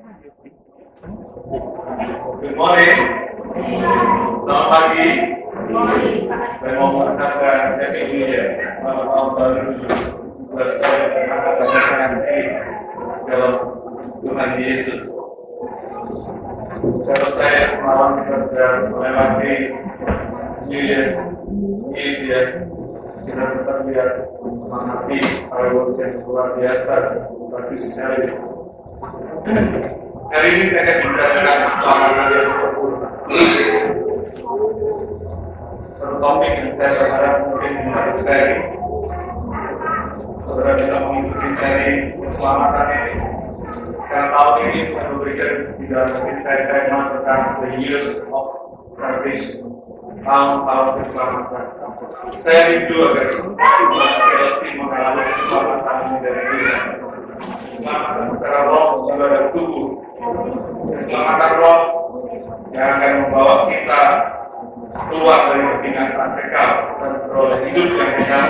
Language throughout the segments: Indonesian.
Good morning. Selamat pagi. Saya mau mengatakan Happy New Year. Selamat tahun baru buat saya semangat dan kasih dalam Tuhan Yesus. Saya percaya semalam kita sudah melewati New Year's Eve ya. Kita sempat lihat menghadapi fireworks yang luar biasa, bagus sekali. Hari ini saya akan bicara tentang keselamatan yang sempurna. Satu topik yang saya berharap mungkin bisa berseri. Saudara bisa mengikuti seri keselamatan ini. Karena tahun ini kita memberikan di dalam saya tema tentang the years of salvation. Tahun-tahun keselamatan. Saya rindu agar semua CLC mengalami keselamatan dari dunia. Keselamatan secara roh, jiwa dan tubuh keselamatan roh yang akan membawa kita keluar dari kebinasaan kekal dan beroleh hidup yang kekal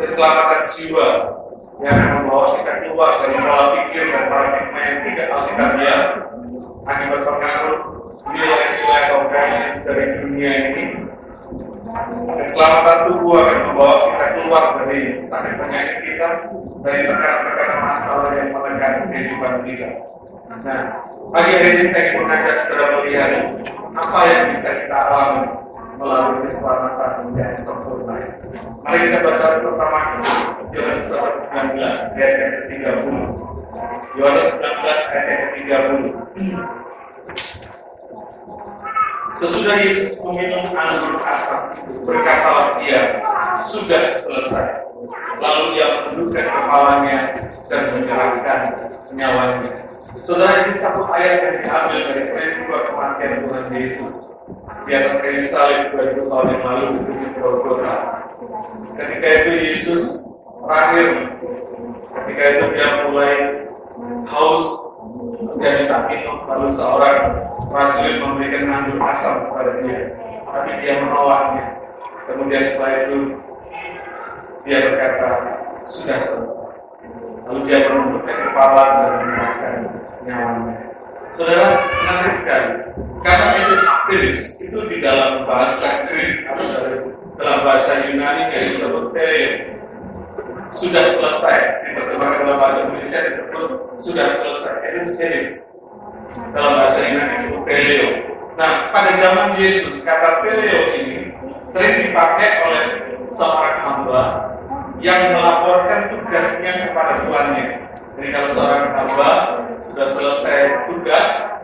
keselamatan jiwa yang akan membawa kita keluar dari pola pikir dan paradigma yang tidak alkitab hanya berpengaruh nilai-nilai values dari dunia ini keselamatan tubuh akan membawa kita keluar dari sakit penyakit kita dari tekanan-tekanan masalah yang menekan kehidupan kita Nah, pagi hari ini saya ingin mengajak saudara melihat apa yang bisa kita alami melalui keselamatan yang sempurna. Mari kita baca pertama Yohanes pasal 19 ayat yang ke-30. Yohanes 19 ayat yang ke-30. Sesudah Yesus meminum anggur asam berkatalah dia, sudah selesai. Lalu ia menundukkan kepalanya dan menyerahkan nyawanya. Saudara ini satu ayat yang diambil dari peristiwa kematian Tuhan Yesus di atas kayu salib 2000 tahun yang lalu di Golgota. Ketika itu Yesus terakhir, ketika itu dia mulai haus, dia minta minum, lalu seorang prajurit memberikan anggur asam kepada dia, tapi dia menolaknya. Kemudian setelah itu dia berkata, sudah selesai. Lalu dia menundukkan kepala dan menyerahkan nyawanya. Saudara, menarik sekali. Kata itu spirits itu di dalam bahasa Greek atau dalam bahasa Yunani yang disebut teleo. Sudah selesai. Diterjemahkan dalam bahasa Indonesia disebut sudah selesai. Itu spirits. Dalam bahasa Yunani disebut teleo. Nah, pada zaman Yesus, kata teleo ini sering dipakai oleh seorang hamba yang melaporkan tugasnya kepada tuannya. Jadi kalau seorang hamba sudah selesai tugas,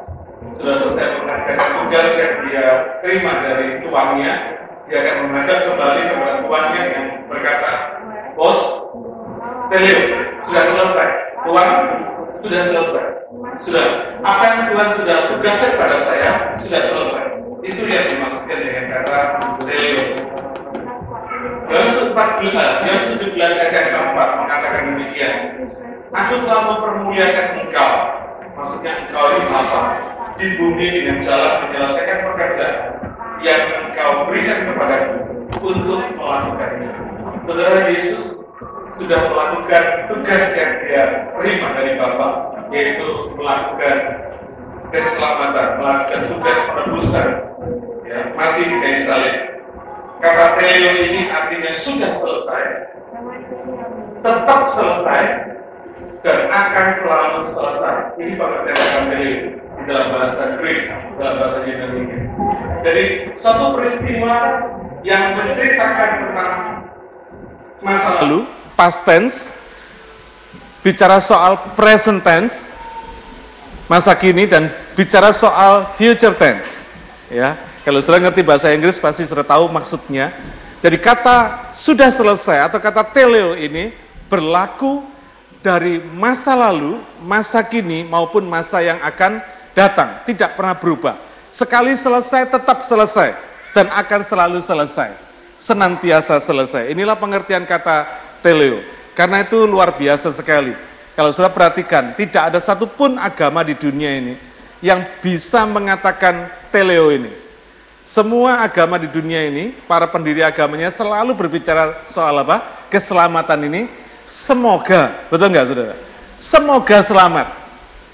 sudah selesai mengerjakan tugas yang dia terima dari tuannya, dia akan menghadap kembali kepada tuannya yang berkata, Bos, Telio, sudah selesai. Tuan, sudah selesai. Sudah, apa yang Tuhan sudah tugaskan pada saya, sudah selesai. Itu yang dimaksudkan dengan kata Telio. Yohanes 14, Yohanes 17 ayat yang keempat mengatakan demikian. Aku telah mempermuliakan engkau. Maksudnya engkau ini apa? Di bumi dengan jalan menyelesaikan pekerjaan yang engkau berikan kepadaku untuk melakukannya. Saudara Yesus sudah melakukan tugas yang dia terima dari Bapa, yaitu melakukan keselamatan, melakukan tugas penebusan, ya, mati di kayu salib. Kata teleo ini artinya sudah selesai, tetap selesai, dan akan selalu selesai. Ini pengertian kata di dalam bahasa Greek, dalam bahasa Yunani. Jadi suatu peristiwa yang menceritakan tentang masa lalu, past tense, bicara soal present tense, masa kini dan bicara soal future tense. Ya, kalau sudah ngerti bahasa Inggris pasti sudah tahu maksudnya. Jadi kata sudah selesai atau kata teleo ini berlaku dari masa lalu, masa kini maupun masa yang akan datang, tidak pernah berubah. Sekali selesai tetap selesai dan akan selalu selesai. Senantiasa selesai. Inilah pengertian kata teleo. Karena itu luar biasa sekali. Kalau sudah perhatikan, tidak ada satupun agama di dunia ini yang bisa mengatakan teleo ini. Semua agama di dunia ini, para pendiri agamanya selalu berbicara soal apa? Keselamatan ini. Semoga, betul nggak saudara? Semoga selamat.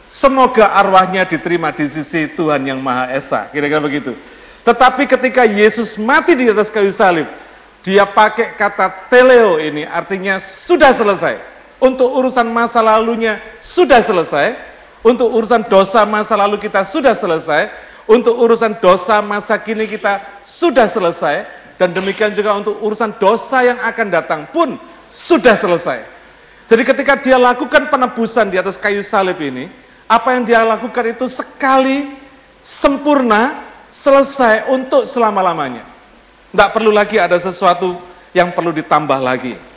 Semoga arwahnya diterima di sisi Tuhan yang Maha Esa. Kira-kira begitu. Tetapi ketika Yesus mati di atas kayu salib, dia pakai kata teleo ini artinya sudah selesai. Untuk urusan masa lalunya sudah selesai. Untuk urusan dosa masa lalu kita sudah selesai. Untuk urusan dosa masa kini kita sudah selesai. Dan demikian juga untuk urusan dosa yang akan datang pun sudah selesai. Jadi ketika dia lakukan penebusan di atas kayu salib ini, apa yang dia lakukan itu sekali sempurna, selesai untuk selama-lamanya. Tidak perlu lagi ada sesuatu yang perlu ditambah lagi.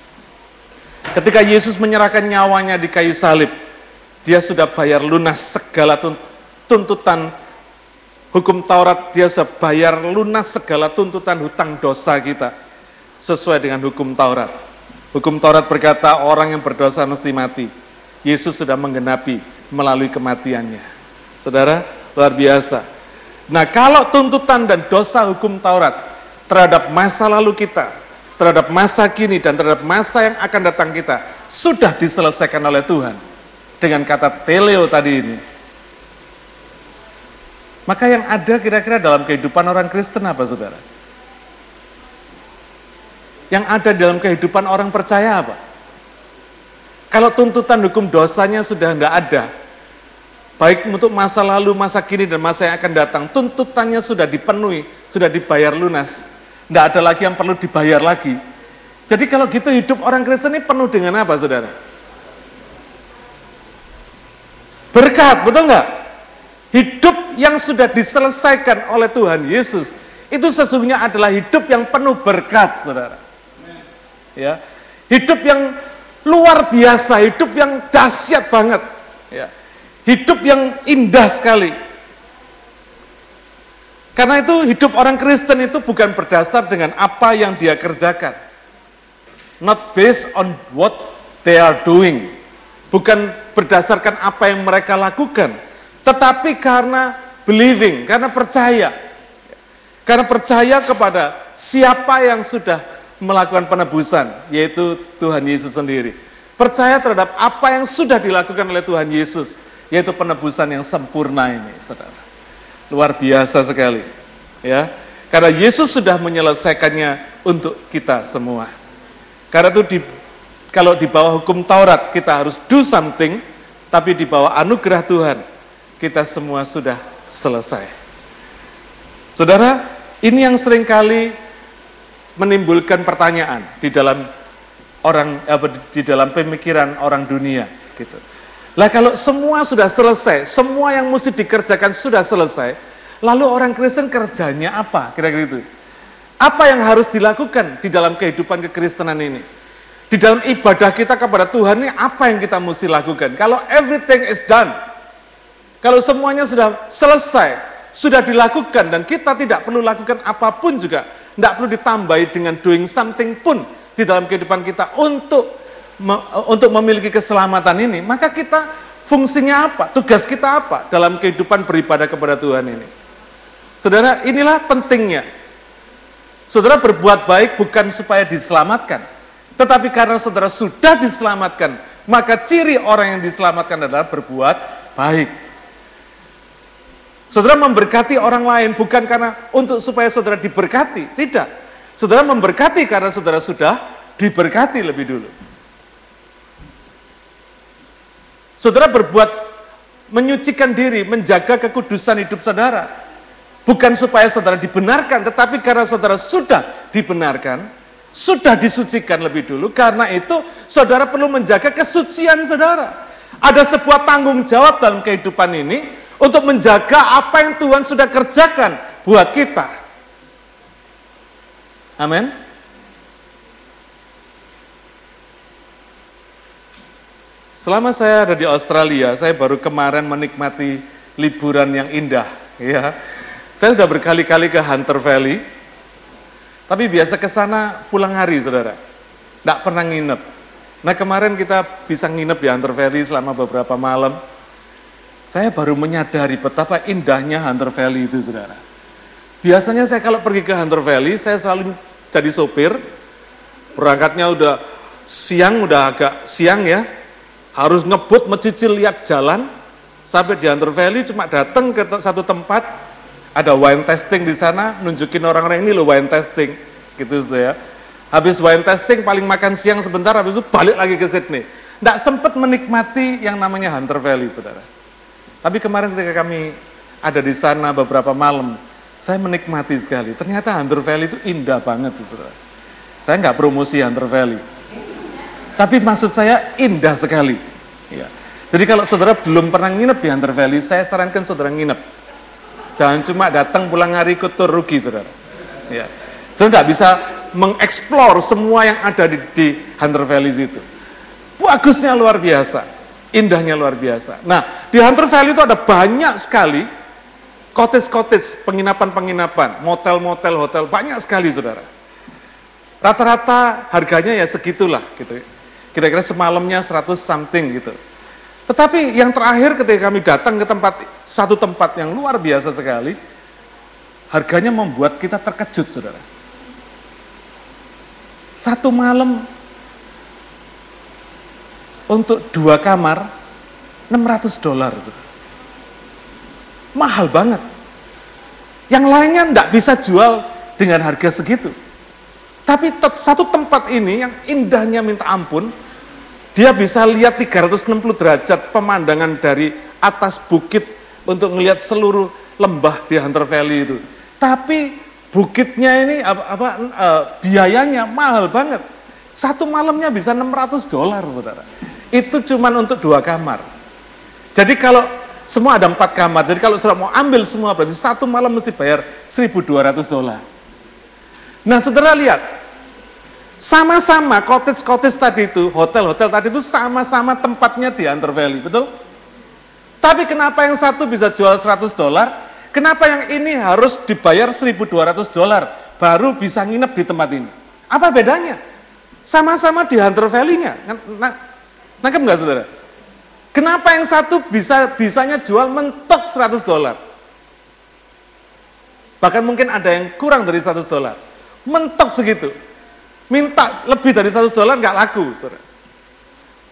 Ketika Yesus menyerahkan nyawanya di kayu salib, dia sudah bayar lunas segala tuntutan hukum Taurat, dia sudah bayar lunas segala tuntutan hutang dosa kita sesuai dengan hukum Taurat. Hukum Taurat berkata orang yang berdosa mesti mati. Yesus sudah menggenapi melalui kematiannya. Saudara, luar biasa. Nah, kalau tuntutan dan dosa hukum Taurat terhadap masa lalu kita, terhadap masa kini dan terhadap masa yang akan datang kita sudah diselesaikan oleh Tuhan dengan kata teleo tadi ini. Maka yang ada kira-kira dalam kehidupan orang Kristen apa saudara? Yang ada dalam kehidupan orang percaya apa? Kalau tuntutan hukum dosanya sudah tidak ada, baik untuk masa lalu, masa kini, dan masa yang akan datang. Tuntutannya sudah dipenuhi, sudah dibayar lunas. Tidak ada lagi yang perlu dibayar lagi. Jadi kalau gitu hidup orang Kristen ini penuh dengan apa saudara? Berkat, betul nggak? Hidup yang sudah diselesaikan oleh Tuhan Yesus, itu sesungguhnya adalah hidup yang penuh berkat, saudara. Ya, hidup yang luar biasa, hidup yang dahsyat banget. Ya Hidup yang indah sekali. Karena itu hidup orang Kristen itu bukan berdasar dengan apa yang dia kerjakan. Not based on what they are doing. Bukan berdasarkan apa yang mereka lakukan. Tetapi karena believing, karena percaya. Karena percaya kepada siapa yang sudah melakukan penebusan, yaitu Tuhan Yesus sendiri. Percaya terhadap apa yang sudah dilakukan oleh Tuhan Yesus yaitu penebusan yang sempurna ini, saudara. Luar biasa sekali, ya. Karena Yesus sudah menyelesaikannya untuk kita semua. Karena itu di, kalau di bawah hukum Taurat kita harus do something, tapi di bawah anugerah Tuhan kita semua sudah selesai. Saudara, ini yang sering kali menimbulkan pertanyaan di dalam orang di dalam pemikiran orang dunia gitu. Lah kalau semua sudah selesai, semua yang mesti dikerjakan sudah selesai, lalu orang Kristen kerjanya apa? Kira-kira itu. Apa yang harus dilakukan di dalam kehidupan kekristenan ini? Di dalam ibadah kita kepada Tuhan ini apa yang kita mesti lakukan? Kalau everything is done, kalau semuanya sudah selesai, sudah dilakukan dan kita tidak perlu lakukan apa pun juga, tidak perlu ditambahi dengan doing something pun di dalam kehidupan kita untuk untuk memiliki keselamatan ini, maka kita fungsinya apa? Tugas kita apa dalam kehidupan beribadah kepada Tuhan ini? Saudara, inilah pentingnya. Saudara berbuat baik bukan supaya diselamatkan, tetapi karena saudara sudah diselamatkan, maka ciri orang yang diselamatkan adalah berbuat baik. Saudara memberkati orang lain bukan karena untuk supaya saudara diberkati, tidak. Saudara memberkati karena saudara sudah diberkati lebih dulu. Saudara berbuat menyucikan diri, menjaga kekudusan hidup saudara. Bukan supaya saudara dibenarkan, tetapi karena saudara sudah dibenarkan, sudah disucikan lebih dulu, karena itu saudara perlu menjaga kesucian saudara. Ada sebuah tanggung jawab dalam kehidupan ini untuk menjaga apa yang Tuhan sudah kerjakan buat kita. Amin. Selama saya ada di Australia, saya baru kemarin menikmati liburan yang indah. Ya, saya sudah berkali-kali ke Hunter Valley, tapi biasa ke sana pulang hari, saudara. Tidak pernah nginep. Nah kemarin kita bisa nginep di Hunter Valley selama beberapa malam. Saya baru menyadari betapa indahnya Hunter Valley itu, saudara. Biasanya saya kalau pergi ke Hunter Valley, saya selalu jadi sopir. Berangkatnya udah siang, udah agak siang ya, harus ngebut mencicil lihat jalan, Sampai di Hunter Valley cuma datang ke satu tempat, ada wine testing di sana, nunjukin orang-orang ini loh wine testing, gitu ya. Habis wine testing paling makan siang sebentar, habis itu balik lagi ke Sydney. Tidak sempat menikmati yang namanya Hunter Valley, saudara. Tapi kemarin ketika kami ada di sana beberapa malam, saya menikmati sekali. Ternyata Hunter Valley itu indah banget, saudara. Saya nggak promosi Hunter Valley, tapi maksud saya indah sekali. Ya. Jadi kalau saudara belum pernah nginep di Hunter Valley, saya sarankan saudara nginep. Jangan cuma datang pulang hari ikut tur rugi, saudara. Ya. Saudara nggak bisa mengeksplor semua yang ada di, di Hunter Valley itu. Bagusnya luar biasa, indahnya luar biasa. Nah, di Hunter Valley itu ada banyak sekali cottage-cottage, penginapan-penginapan, motel-motel, hotel, banyak sekali, saudara. Rata-rata harganya ya segitulah, gitu. Kira-kira semalamnya 100 something gitu. Tetapi yang terakhir ketika kami datang ke tempat satu tempat yang luar biasa sekali, harganya membuat kita terkejut, saudara. Satu malam untuk dua kamar 600 dolar. Mahal banget. Yang lainnya tidak bisa jual dengan harga segitu. Tapi satu tempat ini yang indahnya minta ampun, dia bisa lihat 360 derajat pemandangan dari atas bukit untuk melihat seluruh lembah di Hunter Valley itu. Tapi bukitnya ini apa, apa uh, biayanya mahal banget. Satu malamnya bisa 600 dolar, saudara. Itu cuma untuk dua kamar. Jadi kalau semua ada empat kamar, jadi kalau sudah mau ambil semua berarti satu malam mesti bayar 1.200 dolar. Nah saudara lihat, sama-sama cottage-cottage tadi itu, hotel-hotel tadi itu sama-sama tempatnya di Hunter Valley, betul? Tapi kenapa yang satu bisa jual 100 dolar, kenapa yang ini harus dibayar 1.200 dolar, baru bisa nginep di tempat ini? Apa bedanya? Sama-sama di Hunter Valley-nya. Nah, nangkep nggak saudara? Kenapa yang satu bisa bisanya jual mentok 100 dolar? Bahkan mungkin ada yang kurang dari 100 dolar. Mentok segitu minta lebih dari 100 dolar nggak laku.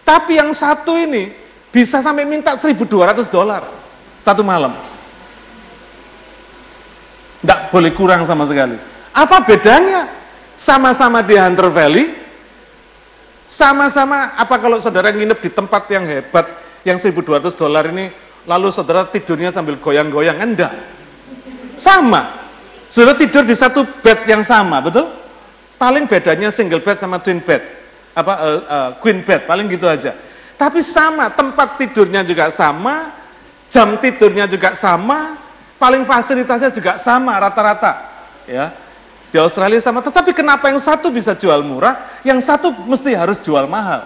Tapi yang satu ini bisa sampai minta 1.200 dolar satu malam. Nggak boleh kurang sama sekali. Apa bedanya? Sama-sama di Hunter Valley, sama-sama apa kalau saudara nginep di tempat yang hebat, yang 1.200 dolar ini, lalu saudara tidurnya sambil goyang-goyang, enggak. Sama. Saudara tidur di satu bed yang sama, betul? Paling bedanya single bed sama twin bed. Apa uh, uh, queen bed, paling gitu aja. Tapi sama, tempat tidurnya juga sama, jam tidurnya juga sama, paling fasilitasnya juga sama rata-rata. Ya. Di Australia sama, tetapi kenapa yang satu bisa jual murah, yang satu mesti harus jual mahal?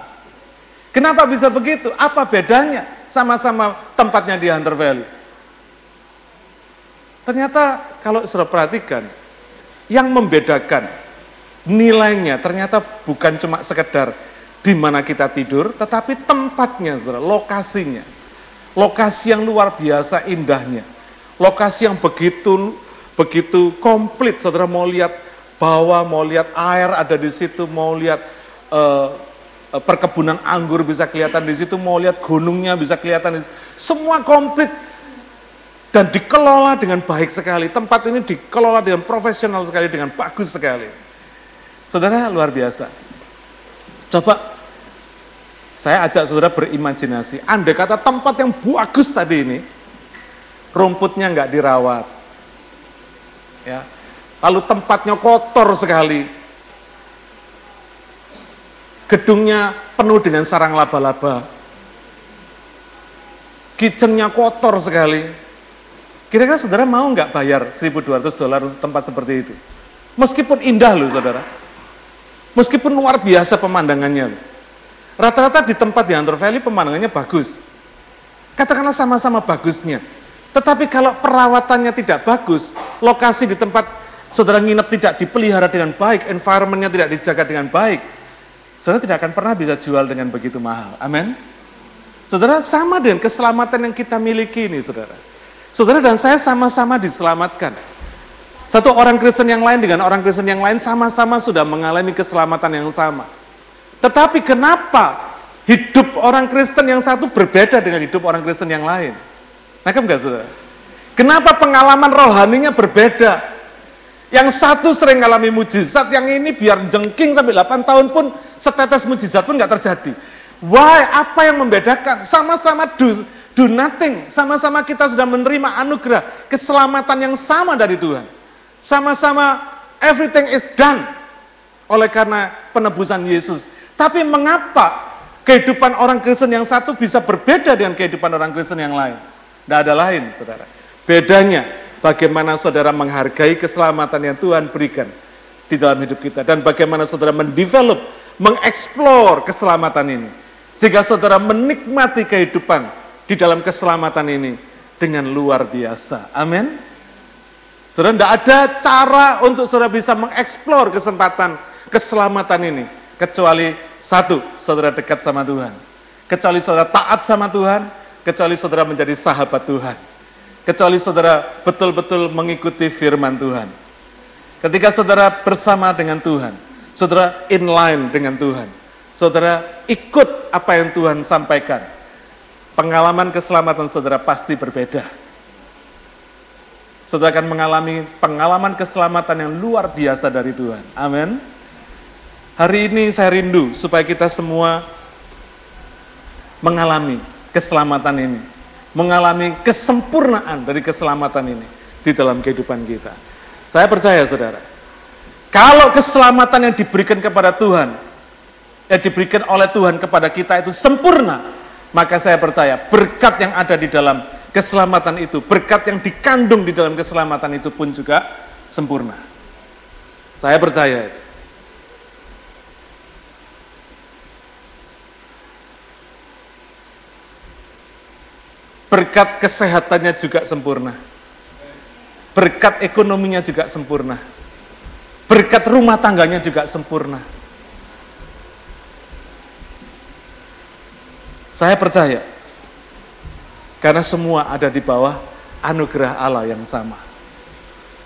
Kenapa bisa begitu? Apa bedanya? Sama-sama tempatnya di Hunter Valley. Ternyata kalau sudah perhatikan, yang membedakan nilainya ternyata bukan cuma sekedar di mana kita tidur, tetapi tempatnya, saudara, lokasinya. Lokasi yang luar biasa indahnya. Lokasi yang begitu begitu komplit, saudara mau lihat bawah, mau lihat air ada di situ, mau lihat uh, perkebunan anggur bisa kelihatan di situ, mau lihat gunungnya bisa kelihatan di situ. Semua komplit dan dikelola dengan baik sekali. Tempat ini dikelola dengan profesional sekali, dengan bagus sekali. Saudara luar biasa. Coba saya ajak saudara berimajinasi. Anda kata tempat yang bagus tadi ini, rumputnya nggak dirawat. Ya. Lalu tempatnya kotor sekali. Gedungnya penuh dengan sarang laba-laba. Kitchennya kotor sekali. Kira-kira saudara mau nggak bayar 1.200 dolar untuk tempat seperti itu? Meskipun indah loh saudara. Meskipun luar biasa pemandangannya. Rata-rata di tempat di Hunter Valley pemandangannya bagus. Katakanlah sama-sama bagusnya. Tetapi kalau perawatannya tidak bagus, lokasi di tempat saudara nginep tidak dipelihara dengan baik, environmentnya tidak dijaga dengan baik, saudara tidak akan pernah bisa jual dengan begitu mahal. Amin. Saudara, sama dengan keselamatan yang kita miliki ini, saudara. Saudara dan saya sama-sama diselamatkan. Satu orang Kristen yang lain dengan orang Kristen yang lain sama-sama sudah mengalami keselamatan yang sama. Tetapi kenapa hidup orang Kristen yang satu berbeda dengan hidup orang Kristen yang lain? Nangkep nggak saudara? Kenapa pengalaman rohaninya berbeda? Yang satu sering mengalami mujizat, yang ini biar jengking sampai 8 tahun pun setetes mujizat pun nggak terjadi. Why? Apa yang membedakan? Sama-sama do, nothing, sama-sama kita sudah menerima anugerah, keselamatan yang sama dari Tuhan. Sama-sama everything is done oleh karena penebusan Yesus. Tapi mengapa kehidupan orang Kristen yang satu bisa berbeda dengan kehidupan orang Kristen yang lain? Tidak ada lain, saudara. Bedanya, bagaimana saudara menghargai keselamatan yang Tuhan berikan di dalam hidup kita. Dan bagaimana saudara mendevelop, mengeksplor keselamatan ini. Sehingga saudara menikmati kehidupan di dalam keselamatan ini dengan luar biasa. Amin. Saudara, tidak ada cara untuk saudara bisa mengeksplor kesempatan keselamatan ini. Kecuali satu, saudara dekat sama Tuhan. Kecuali saudara taat sama Tuhan, kecuali saudara menjadi sahabat Tuhan kecuali saudara betul-betul mengikuti firman Tuhan. Ketika saudara bersama dengan Tuhan, saudara in line dengan Tuhan, saudara ikut apa yang Tuhan sampaikan, pengalaman keselamatan saudara pasti berbeda. Saudara akan mengalami pengalaman keselamatan yang luar biasa dari Tuhan. Amin. Hari ini saya rindu supaya kita semua mengalami keselamatan ini mengalami kesempurnaan dari keselamatan ini di dalam kehidupan kita. Saya percaya saudara, kalau keselamatan yang diberikan kepada Tuhan, yang diberikan oleh Tuhan kepada kita itu sempurna, maka saya percaya berkat yang ada di dalam keselamatan itu, berkat yang dikandung di dalam keselamatan itu pun juga sempurna. Saya percaya itu. Berkat kesehatannya juga sempurna. Berkat ekonominya juga sempurna. Berkat rumah tangganya juga sempurna. Saya percaya, karena semua ada di bawah anugerah Allah yang sama.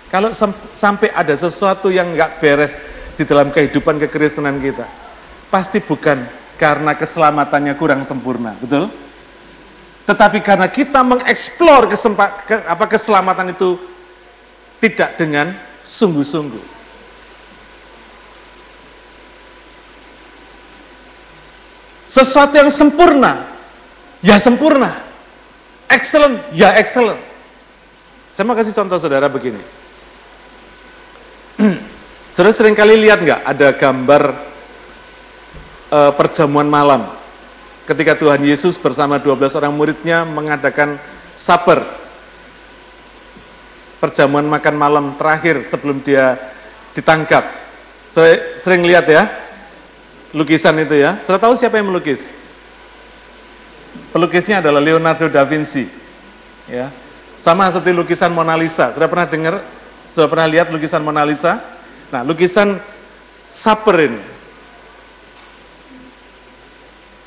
Kalau sam sampai ada sesuatu yang nggak beres di dalam kehidupan kekristenan kita, pasti bukan karena keselamatannya kurang sempurna, betul? Tetapi karena kita mengeksplor kesempat, ke, apa keselamatan itu tidak dengan sungguh-sungguh. Sesuatu yang sempurna, ya sempurna. Excellent, ya excellent. Saya mau kasih contoh saudara begini. saudara sering kali lihat nggak ada gambar uh, perjamuan malam ketika Tuhan Yesus bersama 12 orang muridnya mengadakan supper, perjamuan makan malam terakhir sebelum dia ditangkap. Saya sering lihat ya, lukisan itu ya. Saya tahu siapa yang melukis? Pelukisnya adalah Leonardo da Vinci. Ya. Sama seperti lukisan Mona Lisa. Sudah pernah dengar? Sudah pernah lihat lukisan Mona Lisa? Nah, lukisan Supper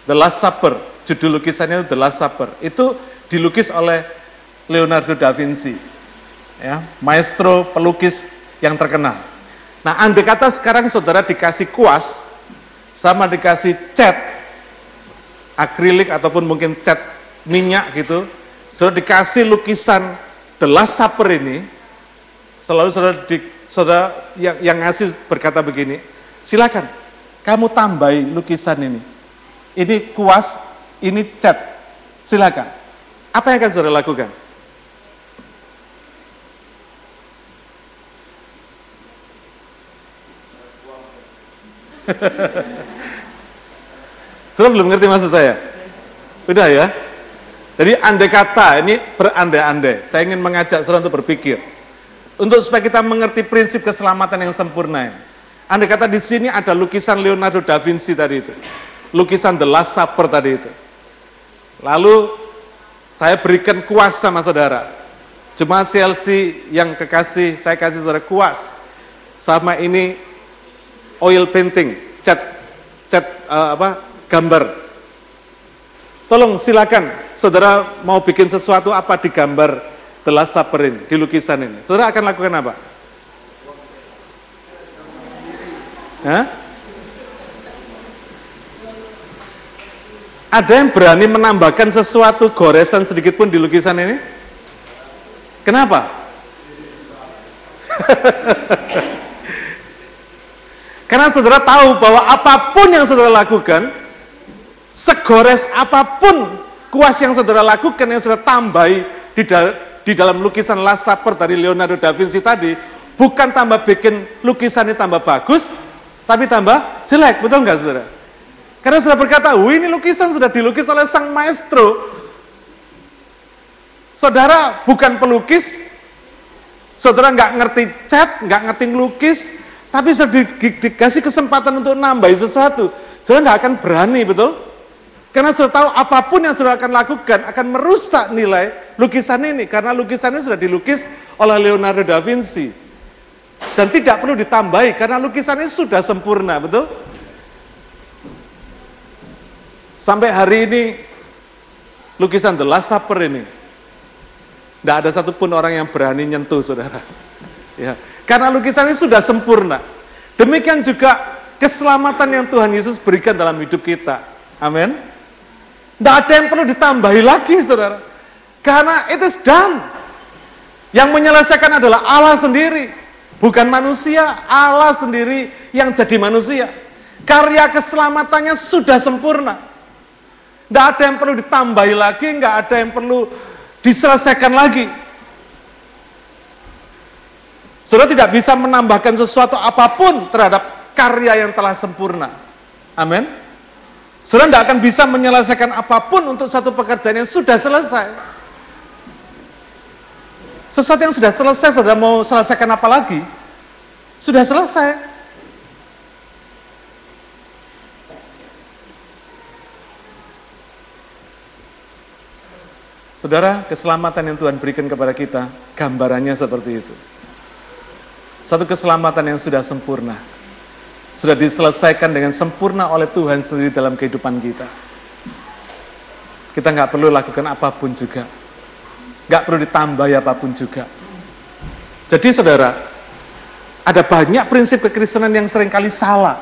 The Last Supper, judul lukisannya itu The Last Supper. Itu dilukis oleh Leonardo da Vinci. Ya, maestro pelukis yang terkenal. Nah, andai kata sekarang saudara dikasih kuas sama dikasih cat akrilik ataupun mungkin cat minyak gitu, saudara dikasih lukisan The Last Supper ini, selalu saudara, di, saudara yang, yang ngasih berkata begini, silakan kamu tambahi lukisan ini ini kuas, ini cat. Silakan. Apa yang akan saudara lakukan? Sudah belum ngerti maksud saya? Udah ya? Jadi andai kata, ini berandai-andai. Saya ingin mengajak saudara untuk berpikir. Untuk supaya kita mengerti prinsip keselamatan yang sempurna. Andai kata di sini ada lukisan Leonardo da Vinci tadi itu lukisan The Last Supper tadi itu. Lalu saya berikan kuas sama saudara. Jemaat CLC yang kekasih, saya kasih saudara kuas. Sama ini oil painting, cat, cat uh, apa, gambar. Tolong silakan, saudara mau bikin sesuatu apa di gambar Supper ini, di lukisan ini. Saudara akan lakukan apa? Hah? Ada yang berani menambahkan sesuatu goresan sedikit pun di lukisan ini? Kenapa? Karena saudara tahu bahwa apa pun yang saudara lakukan, segores apa pun kuas yang saudara lakukan, yang saudara tambahi di, dal di dalam lukisan Last Supper dari Leonardo da Vinci tadi, bukan tambah bikin lukisannya tambah bagus, tapi tambah jelek, betul nggak saudara? Karena sudah berkata, wih ini lukisan sudah dilukis oleh sang maestro. Saudara bukan pelukis, saudara nggak ngerti cat, nggak ngerti ngelukis, tapi sudah di, di, dikasih kesempatan untuk nambahin sesuatu, saudara nggak akan berani, betul? Karena sudah tahu apa pun yang saudara akan lakukan akan merusak nilai lukisan ini, karena lukisan ini sudah dilukis oleh Leonardo da Vinci. Dan tidak perlu ditambahi, karena lukisan ini sudah sempurna, betul? Sampai hari ini, lukisan The Last Supper ini, tidak ada satupun orang yang berani nyentuh, saudara. Ya, karena lukisan ini sudah sempurna. Demikian juga keselamatan yang Tuhan Yesus berikan dalam hidup kita. Amin. Tidak ada yang perlu ditambahi lagi, saudara. Karena it is done. Yang menyelesaikan adalah Allah sendiri. Bukan manusia, Allah sendiri yang jadi manusia. Karya keselamatannya sudah sempurna. Tidak ada yang perlu ditambahi lagi, nggak ada yang perlu diselesaikan lagi. Saudara tidak bisa menambahkan sesuatu apa pun terhadap karya yang telah sempurna. Amin. Saudara tidak akan bisa menyelesaikan apa pun untuk satu pekerjaan yang sudah selesai. Sesuatu yang sudah selesai, saudara mau selesaikan apa lagi? Sudah selesai. Saudara, keselamatan yang Tuhan berikan kepada kita, gambarannya seperti itu. Satu keselamatan yang sudah sempurna. Sudah diselesaikan dengan sempurna oleh Tuhan sendiri dalam kehidupan kita. Kita nggak perlu lakukan apa pun juga. Nggak perlu ditambah apa pun juga. Jadi saudara, ada banyak prinsip kekristenan yang sering kali salah.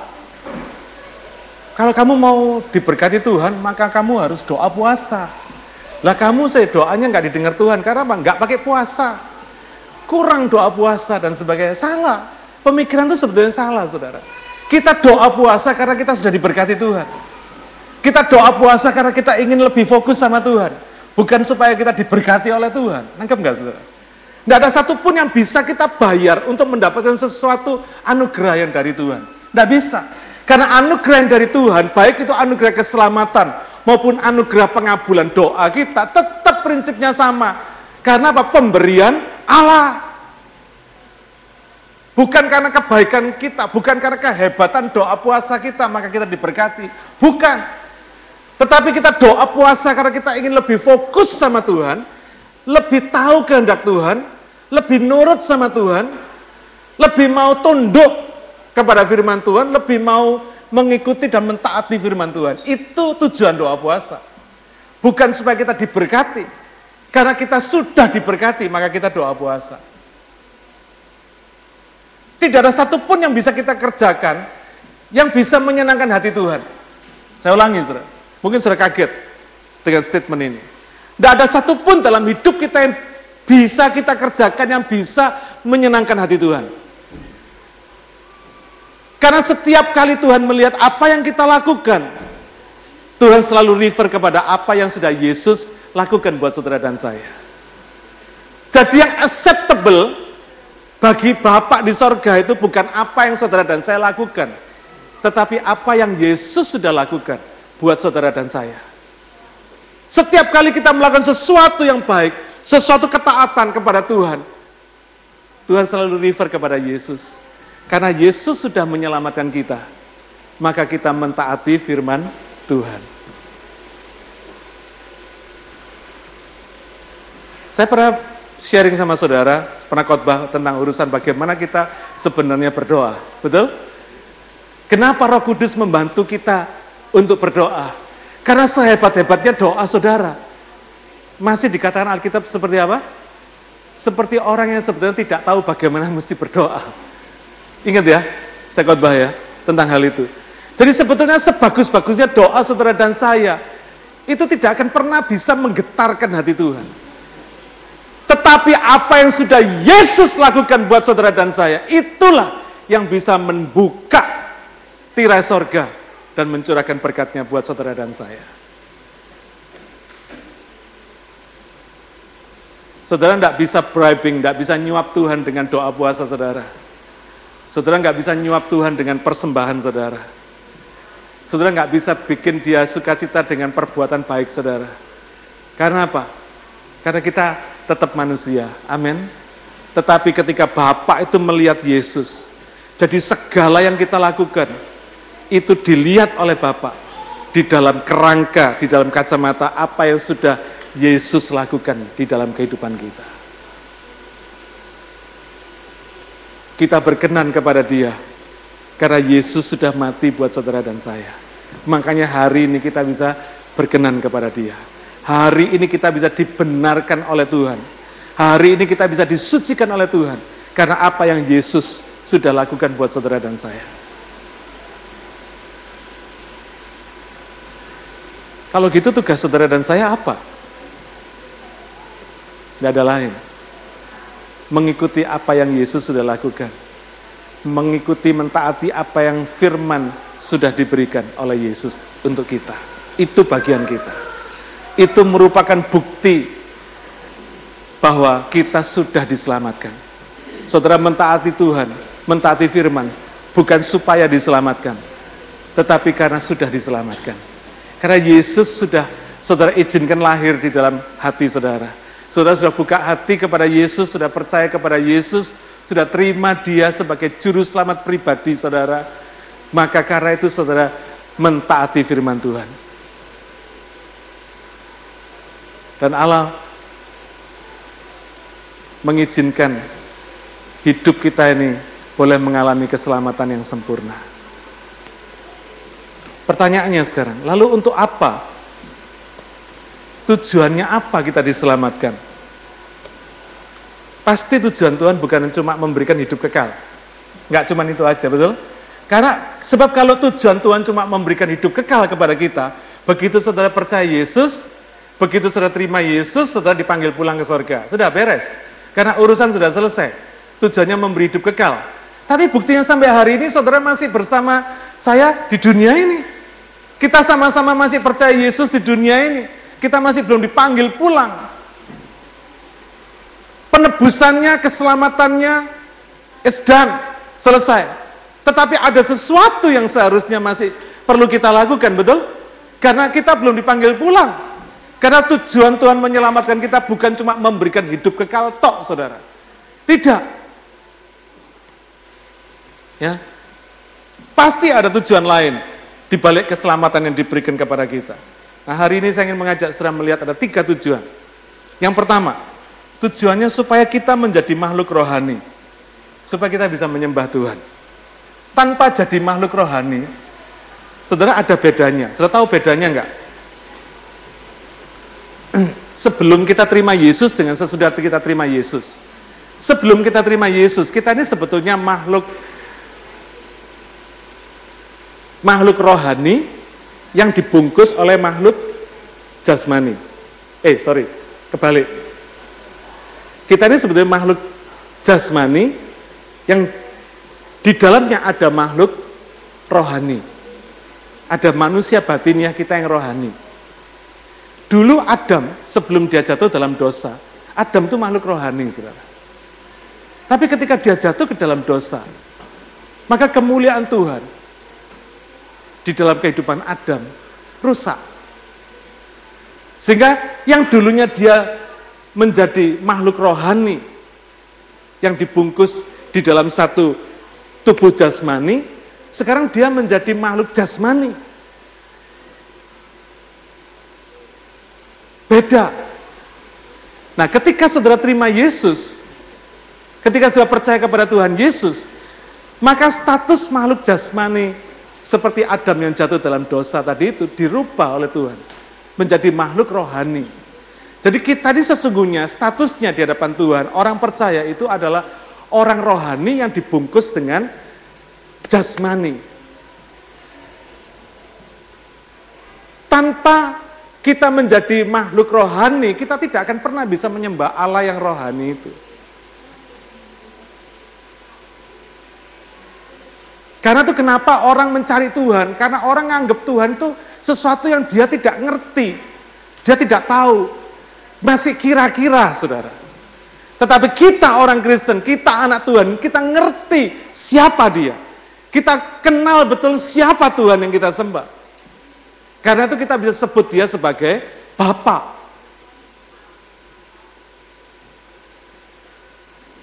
Kalau kamu mau diberkati Tuhan, maka kamu harus doa puasa. Lah kamu saya doanya nggak didengar Tuhan, karena apa? Nggak pakai puasa kurang doa puasa dan sebagainya. Salah. Pemikiran itu sebetulnya salah, saudara. Kita doa puasa karena kita sudah diberkati Tuhan. Kita doa puasa karena kita ingin lebih fokus sama Tuhan. Bukan supaya kita diberkati oleh Tuhan. Nangkep nggak, saudara? Nggak ada satupun yang bisa kita bayar untuk mendapatkan sesuatu anugerah yang dari Tuhan. Nggak bisa. Karena anugerah yang dari Tuhan, baik itu anugerah keselamatan maupun anugerah pengabulan doa kita, tetap prinsipnya sama. Karena apa? Pemberian Allah. Bukan karena kebaikan kita, bukan karena kehebatan doa puasa kita, maka kita diberkati. Bukan. Tetapi kita doa puasa karena kita ingin lebih fokus sama Tuhan, lebih tahu kehendak Tuhan, lebih nurut sama Tuhan, lebih mau tunduk kepada firman Tuhan, lebih mau mengikuti dan mentaati firman Tuhan. Itu tujuan doa puasa. Bukan supaya kita diberkati, karena kita sudah diberkati, maka kita doa puasa. Tidak ada satupun yang bisa kita kerjakan yang bisa menyenangkan hati Tuhan. Saya ulangi, saudara. Mungkin sudah kaget dengan statement ini. Tidak ada satupun dalam hidup kita yang bisa kita kerjakan yang bisa menyenangkan hati Tuhan. Karena setiap kali Tuhan melihat apa yang kita lakukan, Tuhan selalu refer kepada apa yang sudah Yesus lakukan buat saudara dan saya. Jadi yang acceptable bagi Bapak di sorga itu bukan apa yang saudara dan saya lakukan, tetapi apa yang Yesus sudah lakukan buat saudara dan saya. Setiap kali kita melakukan sesuatu yang baik, sesuatu ketaatan kepada Tuhan, Tuhan selalu refer kepada Yesus. Karena Yesus sudah menyelamatkan kita, maka kita mentaati firman Tuhan. Saya pernah sharing sama saudara, pernah khotbah tentang urusan bagaimana kita sebenarnya berdoa. Betul? Kenapa Roh Kudus membantu kita untuk berdoa? Karena sehebat-hebatnya doa saudara. Masih dikatakan Alkitab seperti apa? Seperti orang yang sebetulnya tidak tahu bagaimana mesti berdoa. Ingat ya, saya khotbah ya, tentang hal itu. Jadi sebetulnya sebagus-bagusnya doa saudara dan saya, itu tidak akan pernah bisa menggetarkan hati Tuhan. Tetapi apa yang sudah Yesus lakukan buat saudara dan saya, itulah yang bisa membuka tirai sorga dan mencurahkan berkatnya buat saudara dan saya. Saudara tidak bisa bribing, tidak bisa nyuap Tuhan dengan doa puasa saudara. Saudara nggak bisa nyuap Tuhan dengan persembahan saudara. Saudara nggak bisa bikin dia sukacita dengan perbuatan baik saudara. Karena apa? Karena kita tetap manusia. Amin. Tetapi ketika Bapak itu melihat Yesus, jadi segala yang kita lakukan itu dilihat oleh Bapak di dalam kerangka, di dalam kacamata apa yang sudah Yesus lakukan di dalam kehidupan kita. kita berkenan kepada dia. Karena Yesus sudah mati buat saudara dan saya. Makanya hari ini kita bisa berkenan kepada dia. Hari ini kita bisa dibenarkan oleh Tuhan. Hari ini kita bisa disucikan oleh Tuhan. Karena apa yang Yesus sudah lakukan buat saudara dan saya. Kalau gitu tugas saudara dan saya apa? Tidak ada lain mengikuti apa yang Yesus sudah lakukan. Mengikuti, mentaati apa yang firman sudah diberikan oleh Yesus untuk kita. Itu bagian kita. Itu merupakan bukti bahwa kita sudah diselamatkan. Saudara mentaati Tuhan, mentaati firman, bukan supaya diselamatkan, tetapi karena sudah diselamatkan. Karena Yesus sudah saudara izinkan lahir di dalam hati saudara Saudara sudah buka hati kepada Yesus, sudah percaya kepada Yesus, sudah terima dia sebagai juru selamat pribadi saudara. Maka karena itu saudara mentaati firman Tuhan. Dan Allah mengizinkan hidup kita ini boleh mengalami keselamatan yang sempurna. Pertanyaannya sekarang, lalu untuk apa Tujuannya apa kita diselamatkan? Pasti tujuan Tuhan bukan cuma memberikan hidup kekal. Enggak cuma itu aja, betul? Karena sebab kalau tujuan Tuhan cuma memberikan hidup kekal kepada kita, begitu saudara percaya Yesus, begitu saudara terima Yesus, saudara dipanggil pulang ke sorga. Sudah beres. Karena urusan sudah selesai. Tujuannya memberi hidup kekal. Tapi buktinya sampai hari ini saudara masih bersama saya di dunia ini. Kita sama-sama masih percaya Yesus di dunia ini kita masih belum dipanggil pulang. Penebusannya, keselamatannya, is done, selesai. Tetapi ada sesuatu yang seharusnya masih perlu kita lakukan, betul? Karena kita belum dipanggil pulang. Karena tujuan Tuhan menyelamatkan kita bukan cuma memberikan hidup kekal tok, saudara. Tidak. Ya, Pasti ada tujuan lain di balik keselamatan yang diberikan kepada kita. Nah hari ini saya ingin mengajak saudara melihat ada tiga tujuan. Yang pertama, tujuannya supaya kita menjadi makhluk rohani. Supaya kita bisa menyembah Tuhan. Tanpa jadi makhluk rohani, saudara ada bedanya. Saudara tahu bedanya enggak? Sebelum kita terima Yesus dengan sesudah kita terima Yesus. Sebelum kita terima Yesus, kita ini sebetulnya makhluk makhluk rohani yang dibungkus oleh makhluk jasmani. Eh, sorry, kebalik. Kita ini sebetulnya makhluk jasmani yang di dalamnya ada makhluk rohani. Ada manusia batinnya kita yang rohani. Dulu Adam sebelum dia jatuh dalam dosa, Adam itu makhluk rohani, saudara. Tapi ketika dia jatuh ke dalam dosa, maka kemuliaan Tuhan di dalam kehidupan Adam rusak. Sehingga yang dulunya dia menjadi makhluk rohani yang dibungkus di dalam satu tubuh jasmani, sekarang dia menjadi makhluk jasmani. Beda. Nah, ketika saudara terima Yesus, ketika saudara percaya kepada Tuhan Yesus, maka status makhluk jasmani seperti Adam yang jatuh dalam dosa tadi itu dirubah oleh Tuhan menjadi makhluk rohani. Jadi kita ini sesungguhnya statusnya di hadapan Tuhan, orang percaya itu adalah orang rohani yang dibungkus dengan jasmani. Tanpa kita menjadi makhluk rohani, kita tidak akan pernah bisa menyembah Allah yang rohani itu. Karena itu kenapa orang mencari Tuhan? Karena orang menganggap Tuhan itu sesuatu yang dia tidak ngerti. Dia tidak tahu. Masih kira-kira, saudara. Tetapi kita orang Kristen, kita anak Tuhan, kita ngerti siapa dia. Kita kenal betul siapa Tuhan yang kita sembah. Karena itu kita bisa sebut dia sebagai Bapak.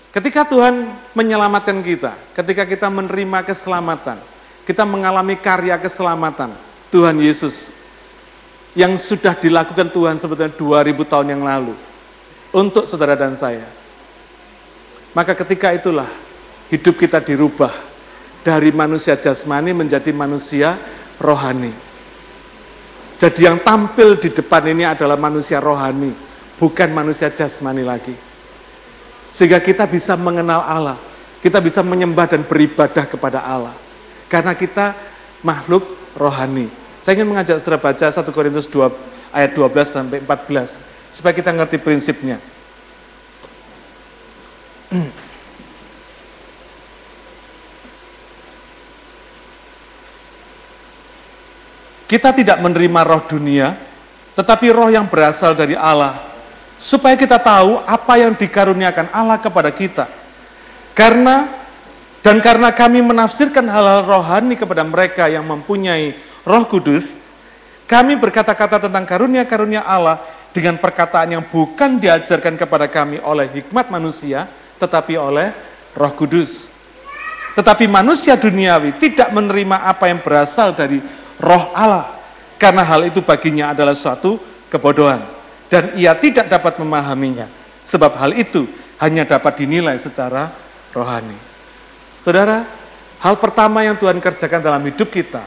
Ketika Tuhan menyelamatkan kita, ketika kita menerima keselamatan, kita mengalami karya keselamatan, Tuhan Yesus yang sudah dilakukan Tuhan sebetulnya 2000 tahun yang lalu untuk saudara dan saya. Maka ketika itulah hidup kita dirubah dari manusia jasmani menjadi manusia rohani. Jadi yang tampil di depan ini adalah manusia rohani, bukan manusia jasmani lagi. Sehingga kita bisa mengenal Allah, kita bisa menyembah dan beribadah kepada Allah. Karena kita makhluk rohani. Saya ingin mengajak saudara baca 1 Korintus 2 ayat 12 sampai 14 supaya kita ngerti prinsipnya. Kita tidak menerima roh dunia, tetapi roh yang berasal dari Allah, supaya kita tahu apa yang dikaruniakan Allah kepada kita. Karena dan karena kami menafsirkan hal-hal rohani kepada mereka yang mempunyai roh kudus, kami berkata-kata tentang karunia-karunia Allah dengan perkataan yang bukan diajarkan kepada kami oleh hikmat manusia, tetapi oleh roh kudus. Tetapi manusia duniawi tidak menerima apa yang berasal dari roh Allah. Karena hal itu baginya adalah suatu kebodohan. Dan ia tidak dapat memahaminya. Sebab hal itu hanya dapat dinilai secara rohani. Saudara, hal pertama yang Tuhan kerjakan dalam hidup kita,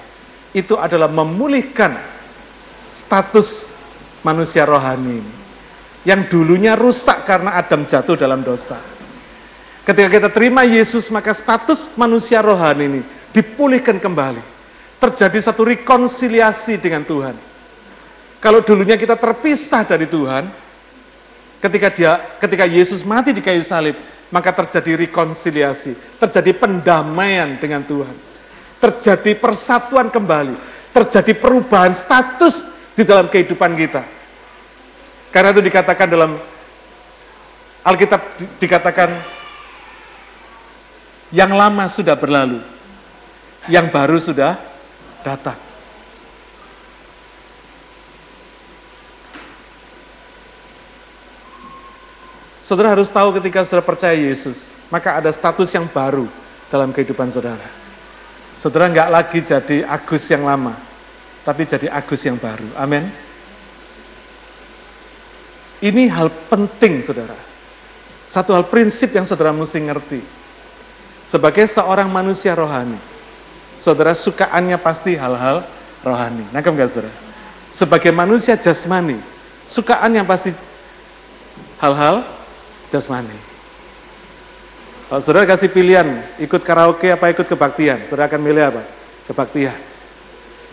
itu adalah memulihkan status manusia rohani ini. Yang dulunya rusak karena Adam jatuh dalam dosa. Ketika kita terima Yesus, maka status manusia rohani ini dipulihkan kembali terjadi satu rekonsiliasi dengan Tuhan. Kalau dulunya kita terpisah dari Tuhan, ketika dia ketika Yesus mati di kayu salib, maka terjadi rekonsiliasi, terjadi pendamaian dengan Tuhan. Terjadi persatuan kembali, terjadi perubahan status di dalam kehidupan kita. Karena itu dikatakan dalam Alkitab dikatakan yang lama sudah berlalu, yang baru sudah datang. Saudara harus tahu ketika saudara percaya Yesus, maka ada status yang baru dalam kehidupan saudara. Saudara nggak lagi jadi Agus yang lama, tapi jadi Agus yang baru. Amin. Ini hal penting, saudara. Satu hal prinsip yang saudara mesti ngerti. Sebagai seorang manusia rohani, saudara sukaannya pasti hal-hal rohani. Nangkep gak saudara? Sebagai manusia jasmani, sukaannya pasti hal-hal jasmani. Kalau saudara kasih pilihan, ikut karaoke apa ikut kebaktian, saudara akan milih apa? Kebaktian.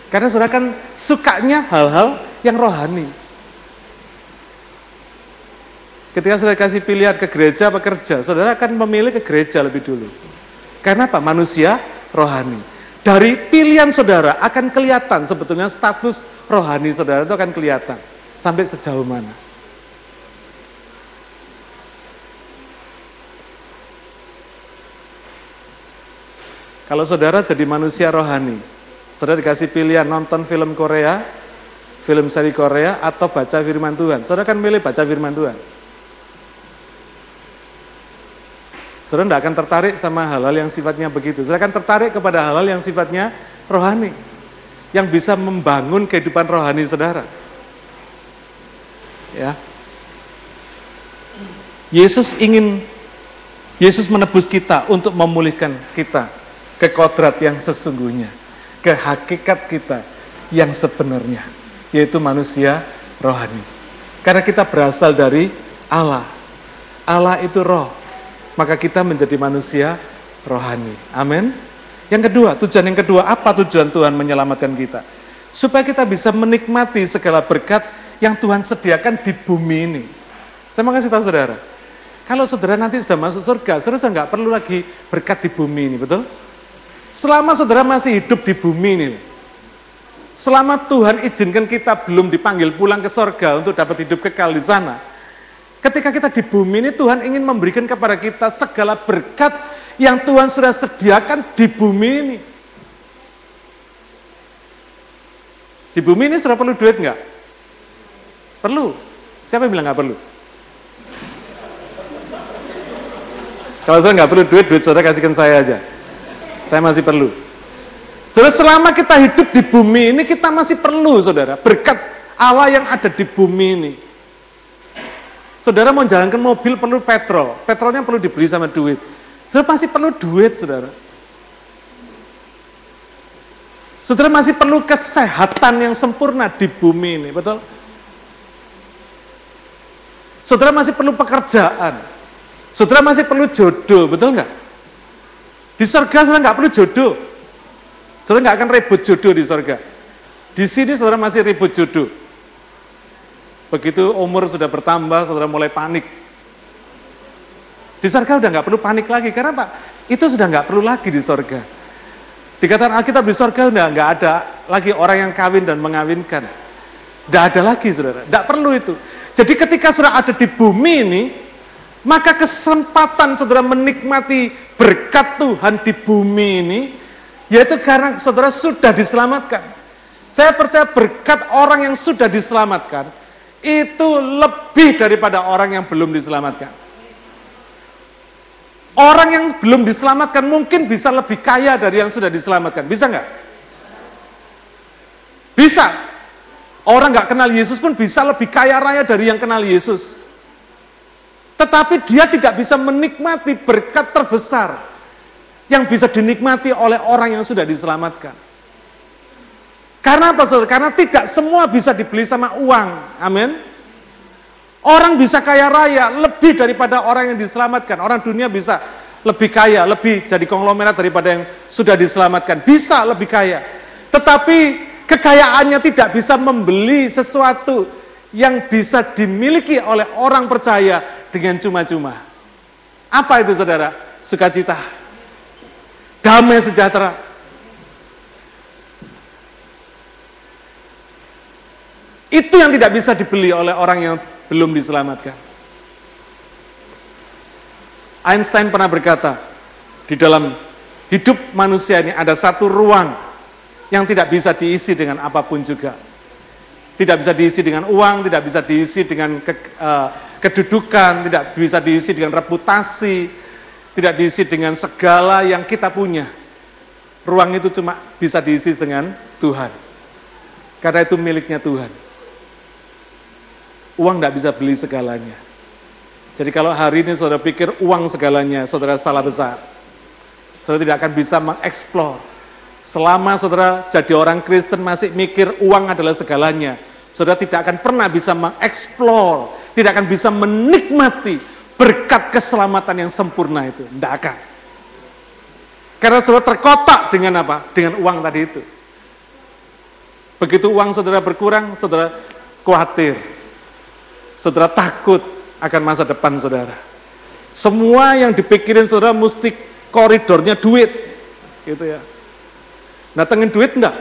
Karena saudara kan sukanya hal-hal yang rohani. Ketika saudara kasih pilihan ke gereja apa kerja, saudara akan memilih ke gereja lebih dulu. Karena apa? Manusia rohani. Dari pilihan saudara akan kelihatan sebetulnya status rohani saudara itu akan kelihatan. Sampai sejauh mana. Kalau saudara jadi manusia rohani, saudara dikasih pilihan nonton film Korea, film seri Korea, atau baca firman Tuhan. Saudara kan milih baca firman Tuhan. Saudara tidak akan tertarik sama hal-hal yang sifatnya begitu. Saudara akan tertarik kepada hal-hal yang sifatnya rohani. Yang bisa membangun kehidupan rohani saudara. Ya. Yesus ingin, Yesus menebus kita untuk memulihkan kita ke kodrat yang sesungguhnya. Ke hakikat kita yang sebenarnya. Yaitu manusia rohani. Karena kita berasal dari Allah. Allah itu roh maka kita menjadi manusia rohani. Amin. Yang kedua, tujuan yang kedua, apa tujuan Tuhan menyelamatkan kita? Supaya kita bisa menikmati segala berkat yang Tuhan sediakan di bumi ini. Saya mau kasih tahu saudara, kalau saudara nanti sudah masuk surga, saudara nggak perlu lagi berkat di bumi ini, betul? Selama saudara masih hidup di bumi ini, selama Tuhan izinkan kita belum dipanggil pulang ke surga untuk dapat hidup kekal di sana, ketika kita di bumi ini Tuhan ingin memberikan kepada kita segala berkat yang Tuhan sudah sediakan di bumi ini. Di bumi ini sudah perlu duit nggak? Perlu. Siapa yang bilang nggak perlu? Kalau saya nggak perlu duit, duit saudara kasihkan saya aja. Saya masih perlu. Saudara, selama kita hidup di bumi ini, kita masih perlu, saudara, berkat Allah yang ada di bumi ini. Saudara mau jalankan mobil perlu petrol, petrolnya perlu dibeli sama duit. Saudara pasti perlu duit, saudara. Saudara masih perlu kesehatan yang sempurna di bumi ini, betul? Saudara masih perlu pekerjaan. Saudara masih perlu jodoh, betul nggak? Di surga saudara nggak perlu jodoh. Saudara nggak akan ribut jodoh di surga. Di sini saudara masih ribut jodoh. Begitu umur sudah bertambah, saudara mulai panik. Di surga udah nggak perlu panik lagi, karena Pak, itu sudah nggak perlu lagi di surga. Dikatakan Alkitab di surga udah nggak ada lagi orang yang kawin dan mengawinkan. Tidak ada lagi, saudara. Tidak perlu itu. Jadi ketika saudara ada di bumi ini, maka kesempatan saudara menikmati berkat Tuhan di bumi ini, yaitu karena saudara sudah diselamatkan. Saya percaya berkat orang yang sudah diselamatkan, itu lebih daripada orang yang belum diselamatkan. Orang yang belum diselamatkan mungkin bisa lebih kaya dari yang sudah diselamatkan. Bisa nggak? Bisa. Orang nggak kenal Yesus pun bisa lebih kaya raya dari yang kenal Yesus. Tetapi dia tidak bisa menikmati berkat terbesar yang bisa dinikmati oleh orang yang sudah diselamatkan. Karena apa saudara? Karena tidak semua bisa dibeli sama uang. Amin. Orang bisa kaya raya lebih daripada orang yang diselamatkan. Orang dunia bisa lebih kaya, lebih jadi konglomerat daripada yang sudah diselamatkan. Bisa lebih kaya. Tetapi kekayaannya tidak bisa membeli sesuatu yang bisa dimiliki oleh orang percaya dengan cuma-cuma. Apa itu saudara? Sukacita. Damai sejahtera. Itu yang tidak bisa dibeli oleh orang yang belum diselamatkan. Einstein pernah berkata, di dalam hidup manusia ini ada satu ruang yang tidak bisa diisi dengan apa pun juga. Tidak bisa diisi dengan uang, tidak bisa diisi dengan ke, uh, kedudukan, tidak bisa diisi dengan reputasi, tidak diisi dengan segala yang kita punya. Ruang itu cuma bisa diisi dengan Tuhan. Karena itu miliknya Tuhan. Uang tidak bisa beli segalanya. Jadi kalau hari ini saudara pikir uang segalanya, saudara salah besar. Saudara tidak akan bisa mengeksplor. Selama saudara jadi orang Kristen masih mikir uang adalah segalanya, saudara tidak akan pernah bisa mengeksplor tidak akan bisa menikmati berkat keselamatan yang sempurna itu. Tidak akan. Karena saudara terkotak dengan apa? Dengan uang tadi itu. Begitu uang saudara berkurang, saudara khawatir. Saudara takut akan masa depan saudara. Semua yang dipikirin saudara mesti koridornya duit. Gitu ya. Datengin duit enggak?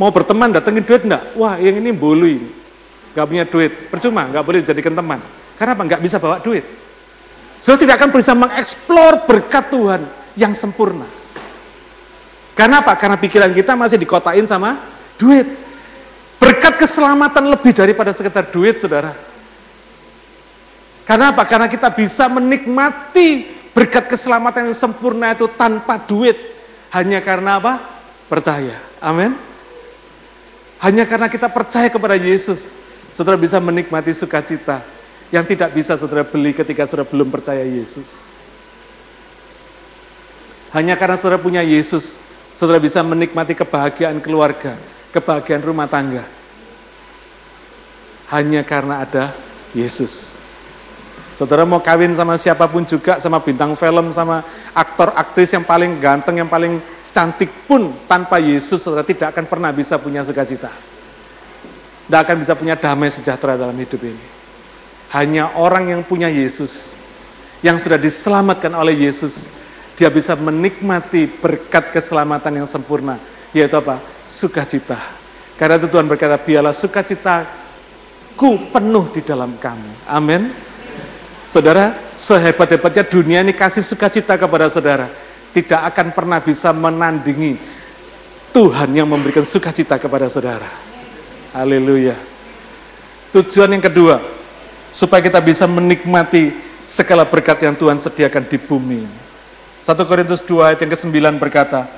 Mau berteman datengin duit enggak? Wah yang ini bolu ini nggak punya duit, percuma, nggak boleh dijadikan teman. Karena apa? Nggak bisa bawa duit. So tidak akan bisa mengeksplor berkat Tuhan yang sempurna. Karena apa? Karena pikiran kita masih dikotain sama duit. Berkat keselamatan lebih daripada sekedar duit, saudara. Karena apa? Karena kita bisa menikmati berkat keselamatan yang sempurna itu tanpa duit. Hanya karena apa? Percaya. Amin. Hanya karena kita percaya kepada Yesus, saudara bisa menikmati sukacita yang tidak bisa saudara beli ketika saudara belum percaya Yesus. Hanya karena saudara punya Yesus, saudara bisa menikmati kebahagiaan keluarga, kebahagiaan rumah tangga. Hanya karena ada Yesus. Saudara mau kawin sama siapa pun juga, sama bintang film, sama aktor aktris yang paling ganteng, yang paling cantik pun tanpa Yesus, saudara tidak akan pernah bisa punya sukacita. tidak akan bisa punya damai sejahtera dalam hidup ini. Hanya orang yang punya Yesus, yang sudah diselamatkan oleh Yesus, dia bisa menikmati berkat keselamatan yang sempurna, yaitu apa? Sukacita. Karena itu Tuhan berkata, biarlah sukacitaku penuh di dalam kamu. Amin. Saudara, sehebat-hebatnya dunia ini kasih sukacita kepada saudara, tidak akan pernah bisa menandingi Tuhan yang memberikan sukacita kepada saudara. Haleluya. Tujuan yang kedua, supaya kita bisa menikmati segala berkat yang Tuhan sediakan di bumi. 1 Korintus 2 ayat yang ke-9 berkata,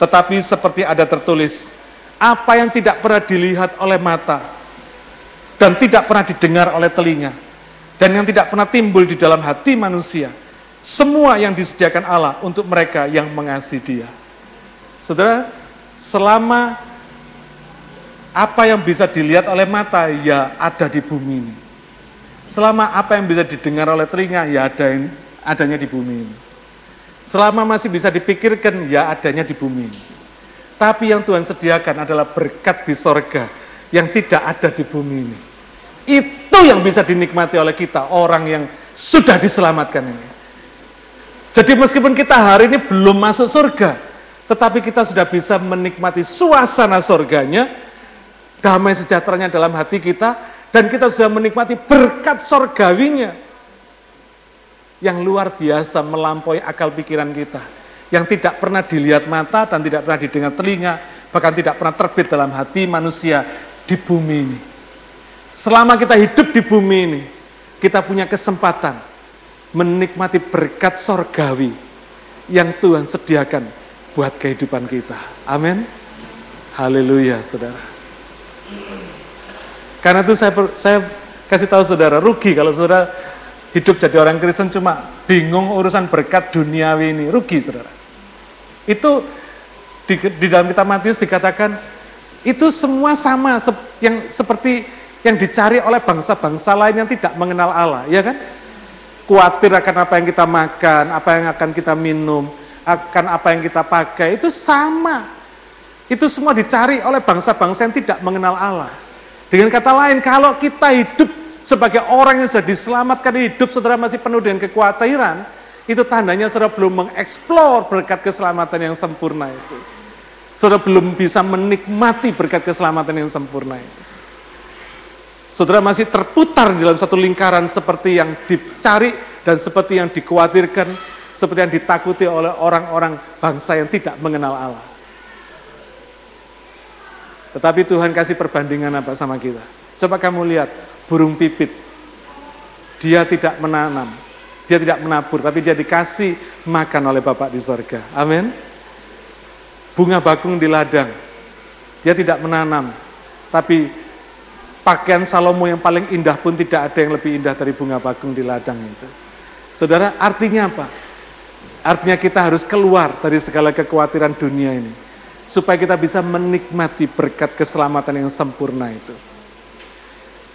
Tetapi seperti ada tertulis, apa yang tidak pernah dilihat oleh mata, dan tidak pernah didengar oleh telinga, dan yang tidak pernah timbul di dalam hati manusia, semua yang disediakan Allah untuk mereka yang mengasihi dia. Saudara, selama apa yang bisa dilihat oleh mata ya ada di bumi ini. Selama apa yang bisa didengar oleh telinga ya ada adanya di bumi ini. Selama masih bisa dipikirkan ya adanya di bumi ini. Tapi yang Tuhan sediakan adalah berkat di sorga yang tidak ada di bumi ini. Itu yang bisa dinikmati oleh kita, orang yang sudah diselamatkan ini. Jadi meskipun kita hari ini belum masuk surga, tetapi kita sudah bisa menikmati suasana surganya, damai sejahteranya dalam hati kita, dan kita sudah menikmati berkat sorgawinya yang luar biasa melampaui akal pikiran kita, yang tidak pernah dilihat mata dan tidak pernah didengar telinga, bahkan tidak pernah terbit dalam hati manusia di bumi ini. Selama kita hidup di bumi ini, kita punya kesempatan menikmati berkat sorgawi yang Tuhan sediakan buat kehidupan kita. Amin. Haleluya, saudara. Karena itu saya saya kasih tahu saudara, rugi kalau saudara hidup jadi orang Kristen cuma bingung urusan berkat duniawi ini, rugi saudara. Itu di, di dalam kitab Matius dikatakan itu semua sama yang seperti yang dicari oleh bangsa-bangsa lain yang tidak mengenal Allah, ya kan? Kuatir akan apa yang kita makan, apa yang akan kita minum, akan apa yang kita pakai, itu sama. Itu semua dicari oleh bangsa-bangsa yang tidak mengenal Allah. Dengan kata lain, kalau kita hidup sebagai orang yang sudah diselamatkan hidup, saudara masih penuh dengan kekhawatiran, itu tandanya saudara belum mengeksplor berkat keselamatan yang sempurna itu. Saudara belum bisa menikmati berkat keselamatan yang sempurna itu. Saudara masih terputar dalam satu lingkaran seperti yang dicari dan seperti yang dikhawatirkan, seperti yang ditakuti oleh orang-orang bangsa yang tidak mengenal Allah. Tetapi Tuhan kasih perbandingan apa sama kita? Coba kamu lihat, burung pipit. Dia tidak menanam, dia tidak menabur, tapi dia dikasih makan oleh Bapak di sorga. Amin. Bunga bakung di ladang, dia tidak menanam, tapi pakaian Salomo yang paling indah pun tidak ada yang lebih indah dari bunga bakung di ladang itu. Saudara, artinya apa? Artinya kita harus keluar dari segala kekhawatiran dunia ini supaya kita bisa menikmati berkat keselamatan yang sempurna itu.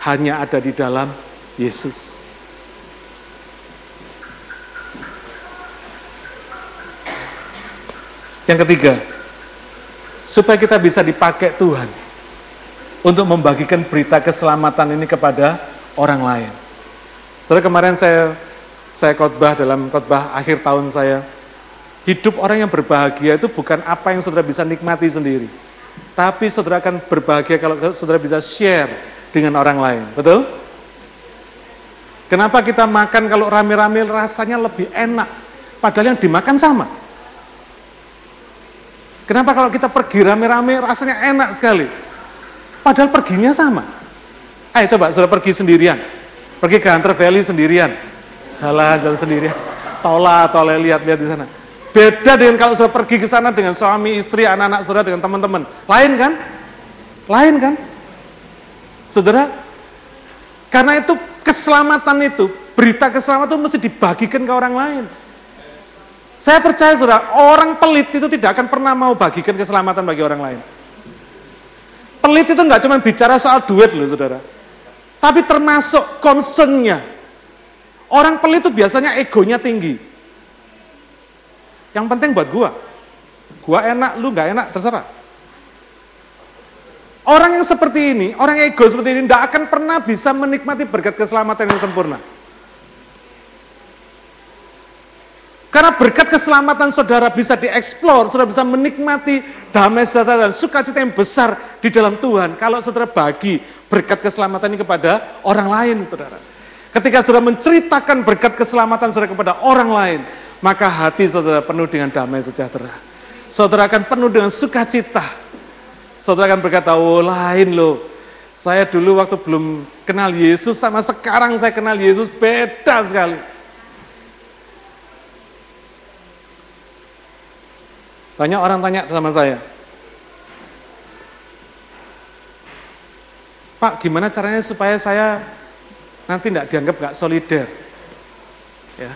Hanya ada di dalam Yesus. Yang ketiga, supaya kita bisa dipakai Tuhan untuk membagikan berita keselamatan ini kepada orang lain. Saudara kemarin saya saya khotbah dalam khotbah akhir tahun saya Hidup orang yang berbahagia itu bukan apa yang saudara bisa nikmati sendiri. Tapi saudara akan berbahagia kalau saudara bisa share dengan orang lain. Betul? Kenapa kita makan kalau rame-rame rasanya lebih enak? Padahal yang dimakan sama. Kenapa kalau kita pergi rame-rame rasanya enak sekali? Padahal perginya sama. Ayo coba saudara pergi sendirian. Pergi ke Hunter Valley sendirian. Jalan, jalan sendirian. Tola, toleh, lihat-lihat di sana Beda dengan kalau sudah pergi ke sana dengan suami, istri, anak-anak saudara, dengan teman-teman. Lain kan? Lain kan? Saudara, karena itu keselamatan itu, berita keselamatan itu mesti dibagikan ke orang lain. Saya percaya saudara, orang pelit itu tidak akan pernah mau bagikan keselamatan bagi orang lain. Pelit itu nggak cuma bicara soal duit loh saudara. Tapi termasuk concernnya. Orang pelit itu biasanya egonya tinggi. Yang penting buat gua. Gua enak, lu nggak enak, terserah. Orang yang seperti ini, orang ego seperti ini, tidak akan pernah bisa menikmati berkat keselamatan yang sempurna. Karena berkat keselamatan saudara bisa dieksplor, saudara bisa menikmati damai sejahtera dan sukacita yang besar di dalam Tuhan. Kalau saudara bagi berkat keselamatan ini kepada orang lain, saudara. Ketika saudara menceritakan berkat keselamatan saudara kepada orang lain, maka hati saudara penuh dengan damai sejahtera. Saudara akan penuh dengan sukacita. Saudara akan berkata, oh lain loh. Saya dulu waktu belum kenal Yesus sama sekarang saya kenal Yesus beda sekali. Banyak orang tanya sama saya, Pak, gimana caranya supaya saya nanti tidak dianggap nggak solider? Ya.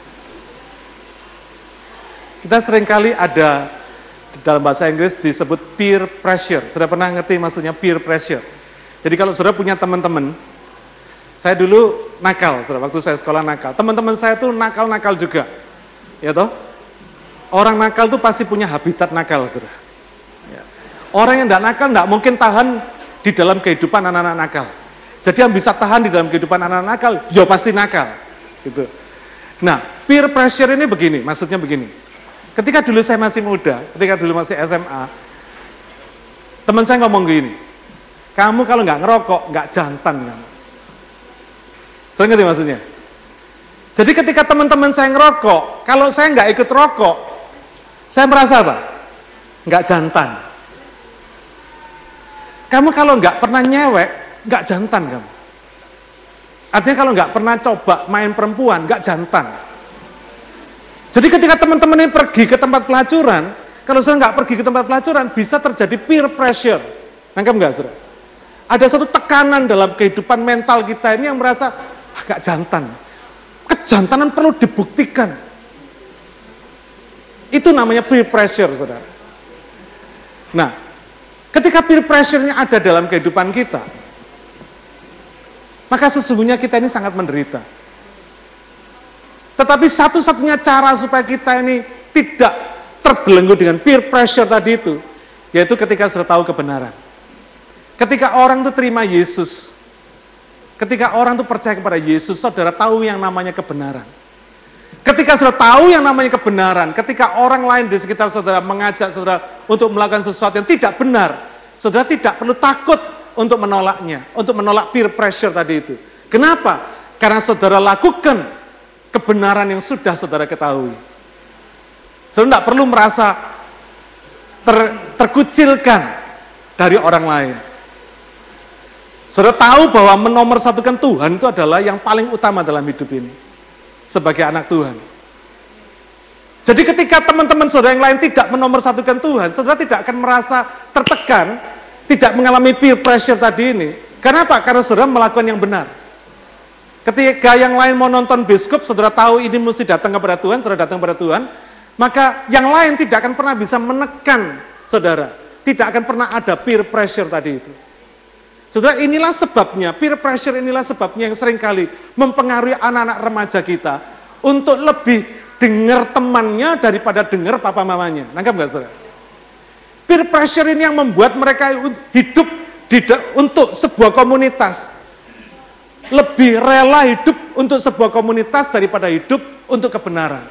Kita sering kali ada dalam bahasa Inggris disebut peer pressure. Sudah pernah ngerti maksudnya peer pressure? Jadi kalau sudah punya teman-teman, saya dulu nakal, sudah waktu saya sekolah nakal. Teman-teman saya tuh nakal-nakal juga, ya toh? Orang nakal tuh pasti punya habitat nakal, sudah. Ya. Orang yang tidak nakal tidak mungkin tahan di dalam kehidupan anak-anak nakal. Jadi yang bisa tahan di dalam kehidupan anak-anak nakal, ya pasti nakal. Gitu. Nah, peer pressure ini begini, maksudnya begini. Ketika dulu saya masih muda, ketika dulu masih SMA, teman saya ngomong gini, kamu kalau nggak ngerokok, nggak jantan kamu. Saya ngerti maksudnya? Jadi ketika teman-teman saya ngerokok, kalau saya nggak ikut rokok, saya merasa apa? Enggak jantan. Kamu kalau enggak pernah nyewek, enggak jantan kamu. Artinya kalau enggak pernah coba main perempuan, enggak jantan. Jadi ketika teman-teman ini pergi ke tempat pelacuran, kalau saya enggak pergi ke tempat pelacuran, bisa terjadi peer pressure. Nangkep enggak, saudara? Ada satu tekanan dalam kehidupan mental kita ini yang merasa agak jantan. Kejantanan perlu dibuktikan. Itu namanya peer pressure, saudara. Nah, ketika peer pressure-nya ada dalam kehidupan kita, maka sesungguhnya kita ini sangat menderita. Tetapi satu-satunya cara supaya kita ini tidak terbelenggu dengan peer pressure tadi itu, yaitu ketika sudah tahu kebenaran. Ketika orang itu terima Yesus, ketika orang itu percaya kepada Yesus, saudara tahu yang namanya kebenaran. Ketika sudah tahu yang namanya kebenaran, ketika orang lain di sekitar saudara mengajak saudara untuk melakukan sesuatu yang tidak benar, saudara tidak perlu takut untuk menolaknya, untuk menolak peer pressure tadi itu. Kenapa? Karena saudara lakukan kebenaran yang sudah saudara ketahui. Saudara tidak perlu merasa ter, terkucilkan dari orang lain. Saudara tahu bahwa menomorsatukan Tuhan itu adalah yang paling utama dalam hidup ini sebagai anak Tuhan. Jadi ketika teman-teman saudara yang lain tidak menomorsatukan Tuhan, saudara tidak akan merasa tertekan, tidak mengalami peer pressure tadi ini. Kenapa? Karena saudara melakukan yang benar. Ketika yang lain mau nonton biskup, saudara tahu ini mesti datang kepada Tuhan, saudara datang kepada Tuhan, maka yang lain tidak akan pernah bisa menekan saudara. Tidak akan pernah ada peer pressure tadi itu. Saudara, inilah sebabnya, peer pressure inilah sebabnya yang sering kali mempengaruhi anak-anak remaja kita untuk lebih dengar temannya daripada dengar papa mamanya. Nangkap nggak saudara? Peer pressure ini yang membuat mereka hidup di, untuk sebuah komunitas. Lebih rela hidup untuk sebuah komunitas daripada hidup untuk kebenaran.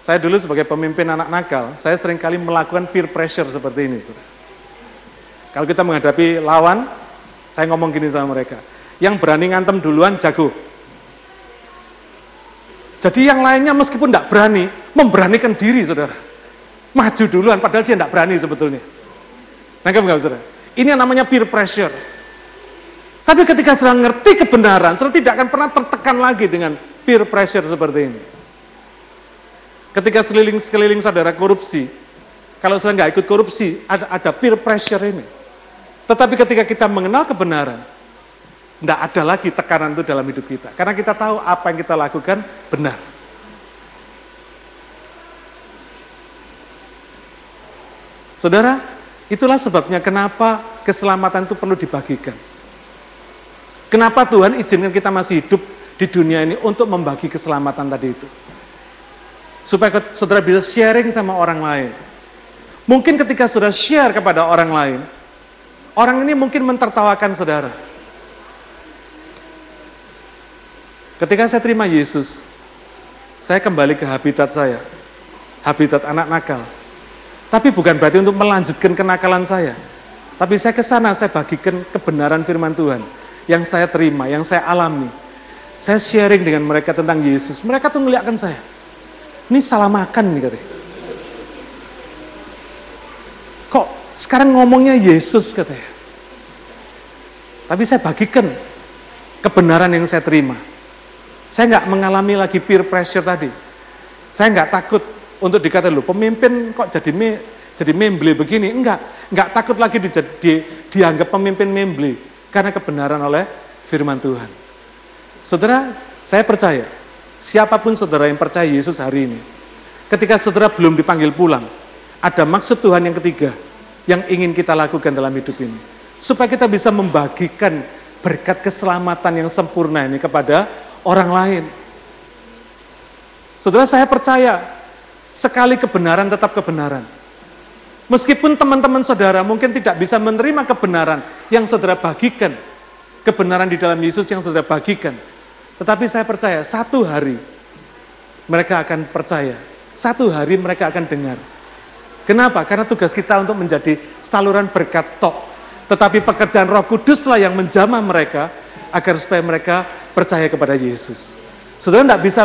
Saya dulu sebagai pemimpin anak nakal, saya sering kali melakukan peer pressure seperti ini. Kalau kita menghadapi lawan, saya ngomong gini sama mereka, yang berani ngantem duluan jago. Jadi yang lainnya meskipun tidak berani, memberanikan diri saudara. Maju duluan, padahal dia tidak berani sebetulnya. Nangkep nggak saudara? Ini yang namanya peer pressure. Tapi ketika sudah ngerti kebenaran, sudah tidak akan pernah tertekan lagi dengan peer pressure seperti ini. Ketika sekeliling-sekeliling saudara korupsi, kalau saudara nggak ikut korupsi, ada, ada peer pressure ini. Tetapi ketika kita mengenal kebenaran, tidak ada lagi tekanan itu dalam hidup kita. Karena kita tahu apa yang kita lakukan benar. Saudara, itulah sebabnya kenapa keselamatan itu perlu dibagikan. Kenapa Tuhan izinkan kita masih hidup di dunia ini untuk membagi keselamatan tadi itu. Supaya saudara bisa sharing sama orang lain. Mungkin ketika saudara share kepada orang lain, orang ini mungkin mentertawakan saudara. Ketika saya terima Yesus, saya kembali ke habitat saya, habitat anak nakal. Tapi bukan berarti untuk melanjutkan kenakalan saya. Tapi saya ke sana, saya bagikan kebenaran firman Tuhan yang saya terima, yang saya alami. Saya sharing dengan mereka tentang Yesus. Mereka tuh ngeliatkan saya. Ini salah makan nih katanya. Kok sekarang ngomongnya Yesus katanya. Tapi saya bagikan kebenaran yang saya terima. Saya nggak mengalami lagi peer pressure tadi. Saya nggak takut untuk dikatakan lu pemimpin kok jadi me, jadi memble begini. Enggak, nggak takut lagi di, di, dianggap pemimpin memble karena kebenaran oleh firman Tuhan. Saudara, saya percaya, siapa pun saudara yang percaya Yesus hari ini, ketika saudara belum dipanggil pulang, ada maksud Tuhan yang ketiga yang ingin kita lakukan dalam hidup ini. Supaya kita bisa membagikan berkat keselamatan yang sempurna ini kepada orang lain. Saudara, saya percaya sekali kebenaran tetap kebenaran. Meskipun teman-teman saudara mungkin tidak bisa menerima kebenaran yang saudara bagikan, kebenaran di dalam Yesus yang saudara bagikan. Tetapi saya percaya satu hari mereka akan percaya, satu hari mereka akan dengar. Kenapa? Karena tugas kita untuk menjadi saluran berkat tok. Tetapi pekerjaan roh kuduslah yang menjamah mereka agar supaya mereka percaya kepada Yesus. Saudara tidak bisa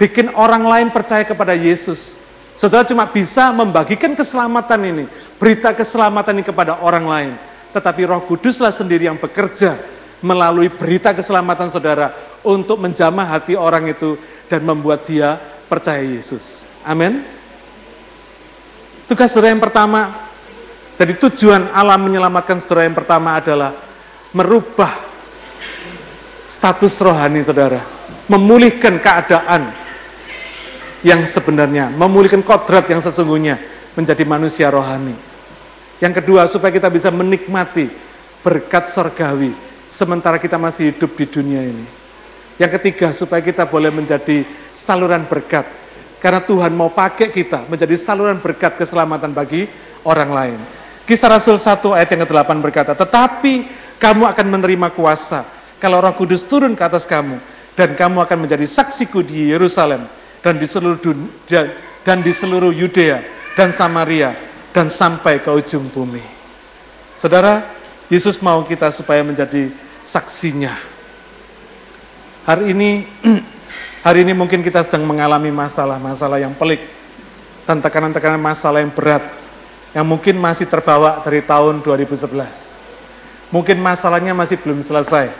bikin orang lain percaya kepada Yesus. Saudara cuma bisa membagikan keselamatan ini, berita keselamatan ini kepada orang lain. Tetapi roh kuduslah sendiri yang bekerja melalui berita keselamatan saudara untuk menjamah hati orang itu dan membuat dia percaya Yesus. Amin. Tugas saudara yang pertama, jadi tujuan Allah menyelamatkan saudara yang pertama adalah merubah status rohani saudara, memulihkan keadaan yang sebenarnya, memulihkan kodrat yang sesungguhnya menjadi manusia rohani. Yang kedua, supaya kita bisa menikmati berkat sorgawi sementara kita masih hidup di dunia ini. Yang ketiga, supaya kita boleh menjadi saluran berkat. Karena Tuhan mau pakai kita menjadi saluran berkat keselamatan bagi orang lain. Kisah Rasul 1 ayat yang ke-8 berkata, Tetapi kamu akan menerima kuasa kalau roh kudus turun ke atas kamu, dan kamu akan menjadi saksiku di Yerusalem, dan di seluruh dunia, dan di seluruh Yudea, dan Samaria, dan sampai ke ujung bumi. Saudara, Yesus mau kita supaya menjadi saksinya. Hari ini, hari ini mungkin kita sedang mengalami masalah-masalah yang pelik, tekanan-tekanan masalah yang berat, yang mungkin masih terbawa dari tahun 2011. Mungkin masalahnya masih belum selesai,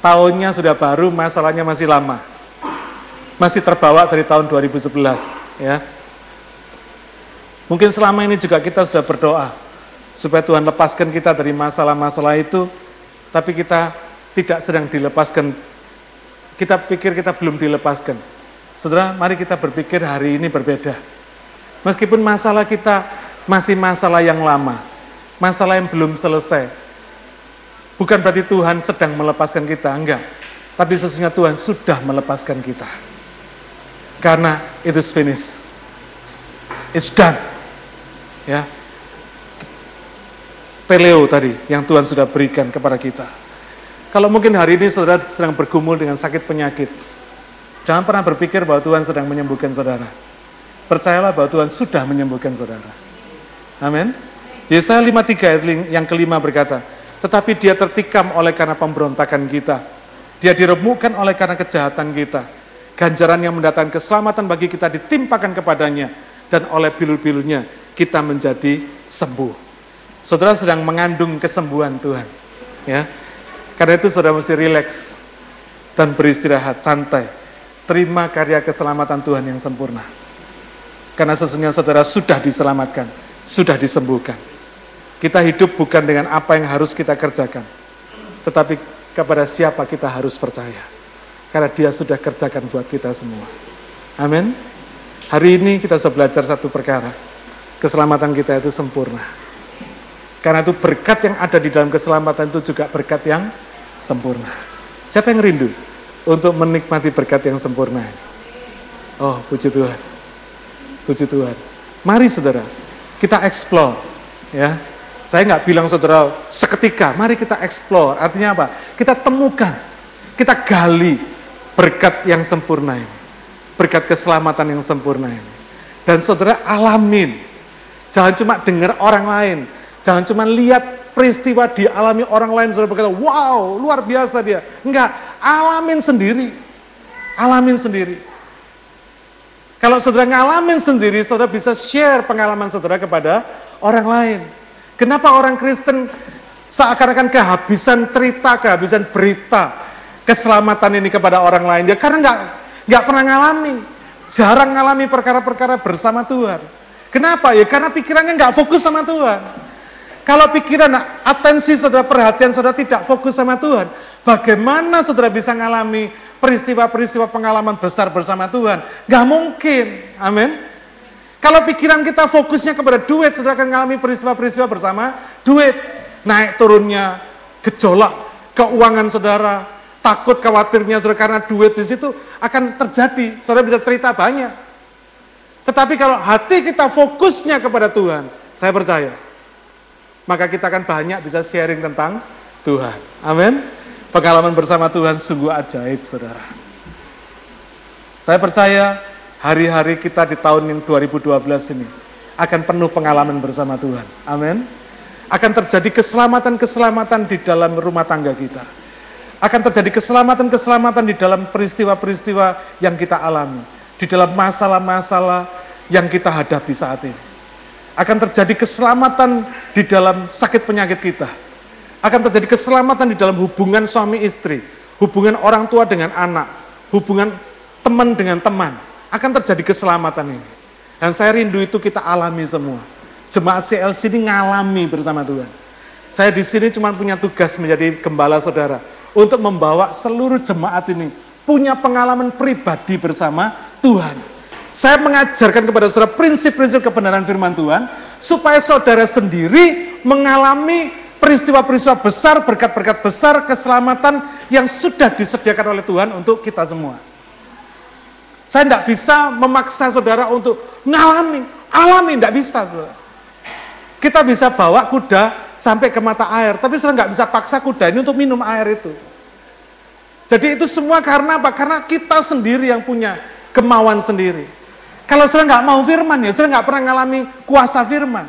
tahunnya sudah baru, masalahnya masih lama. Masih terbawa dari tahun 2011, ya. Mungkin selama ini juga kita sudah berdoa supaya Tuhan lepaskan kita dari masalah-masalah itu, tapi kita tidak sedang dilepaskan. Kita pikir kita belum dilepaskan. Saudara, mari kita berpikir hari ini berbeda. Meskipun masalah kita masih masalah yang lama, masalah yang belum selesai, Bukan berarti Tuhan sedang melepaskan kita, enggak. Tapi sesungguhnya Tuhan sudah melepaskan kita. Karena it is finished. It's done. Ya. Teleo tadi yang Tuhan sudah berikan kepada kita. Kalau mungkin hari ini saudara sedang bergumul dengan sakit penyakit, jangan pernah berpikir bahwa Tuhan sedang menyembuhkan saudara. Percayalah bahwa Tuhan sudah menyembuhkan saudara. Amin. Yesaya 53 ayat yang kelima berkata, tetapi dia tertikam oleh karena pemberontakan kita. Dia diremukkan oleh karena kejahatan kita. Ganjaran yang mendatangkan keselamatan bagi kita ditimpakan kepadanya. Dan oleh pilu-pilunya kita menjadi sembuh. Saudara sedang mengandung kesembuhan Tuhan. Ya, Karena itu saudara mesti rileks dan beristirahat, santai. Terima karya keselamatan Tuhan yang sempurna. Karena sesungguhnya saudara sudah diselamatkan, sudah disembuhkan. Kita hidup bukan dengan apa yang harus kita kerjakan, tetapi kepada siapa kita harus percaya. Karena dia sudah kerjakan buat kita semua. Amin. Hari ini kita sudah belajar satu perkara. Keselamatan kita itu sempurna. Karena itu berkat yang ada di dalam keselamatan itu juga berkat yang sempurna. Siapa yang rindu untuk menikmati berkat yang sempurna? Oh, puji Tuhan. Puji Tuhan. Mari saudara, kita explore. Ya, saya nggak bilang saudara seketika, mari kita explore. Artinya apa? Kita temukan, kita gali berkat yang sempurna ini. Berkat keselamatan yang sempurna ini. Dan saudara alamin. Jangan cuma dengar orang lain. Jangan cuma lihat peristiwa dialami orang lain, saudara berkata, wow, luar biasa dia. Enggak, alamin sendiri. Alamin sendiri. Kalau saudara ngalamin sendiri, saudara bisa share pengalaman saudara kepada orang lain. Kenapa orang Kristen seakan-akan kehabisan cerita, kehabisan berita keselamatan ini kepada orang lain? Ya karena nggak nggak pernah ngalami, jarang ngalami perkara-perkara bersama Tuhan. Kenapa? Ya karena pikirannya nggak fokus sama Tuhan. Kalau pikiran, atensi saudara, perhatian saudara tidak fokus sama Tuhan, bagaimana saudara bisa ngalami peristiwa-peristiwa pengalaman besar bersama Tuhan. Gak mungkin, amin. Kalau pikiran kita fokusnya kepada duit, saudara akan mengalami peristiwa-peristiwa bersama duit. Naik turunnya, gejolak, keuangan saudara, takut khawatirnya saudara karena duit di situ akan terjadi. Saudara bisa cerita banyak. Tetapi kalau hati kita fokusnya kepada Tuhan, saya percaya, maka kita akan banyak bisa sharing tentang Tuhan. Amin. Pengalaman bersama Tuhan sungguh ajaib, saudara. Saya percaya hari-hari kita di tahun yang 2012 ini akan penuh pengalaman bersama Tuhan. Amin. Akan terjadi keselamatan-keselamatan di dalam rumah tangga kita. Akan terjadi keselamatan-keselamatan di dalam peristiwa-peristiwa yang kita alami. Di dalam masalah-masalah yang kita hadapi saat ini. Akan terjadi keselamatan di dalam sakit penyakit kita akan terjadi keselamatan di dalam hubungan suami istri, hubungan orang tua dengan anak, hubungan teman dengan teman. Akan terjadi keselamatan ini. Dan saya rindu itu kita alami semua. Jemaat CLC ini ngalami bersama Tuhan. Saya di sini cuma punya tugas menjadi gembala saudara untuk membawa seluruh jemaat ini punya pengalaman pribadi bersama Tuhan. Saya mengajarkan kepada saudara prinsip-prinsip kebenaran firman Tuhan supaya saudara sendiri mengalami peristiwa-peristiwa besar, berkat-berkat besar, keselamatan yang sudah disediakan oleh Tuhan untuk kita semua. Saya tidak bisa memaksa saudara untuk ngalami, alami, tidak bisa. Saudara. Kita bisa bawa kuda sampai ke mata air, tapi saudara nggak bisa paksa kuda ini untuk minum air itu. Jadi itu semua karena apa? Karena kita sendiri yang punya kemauan sendiri. Kalau saudara nggak mau firman ya, saudara nggak pernah ngalami kuasa firman.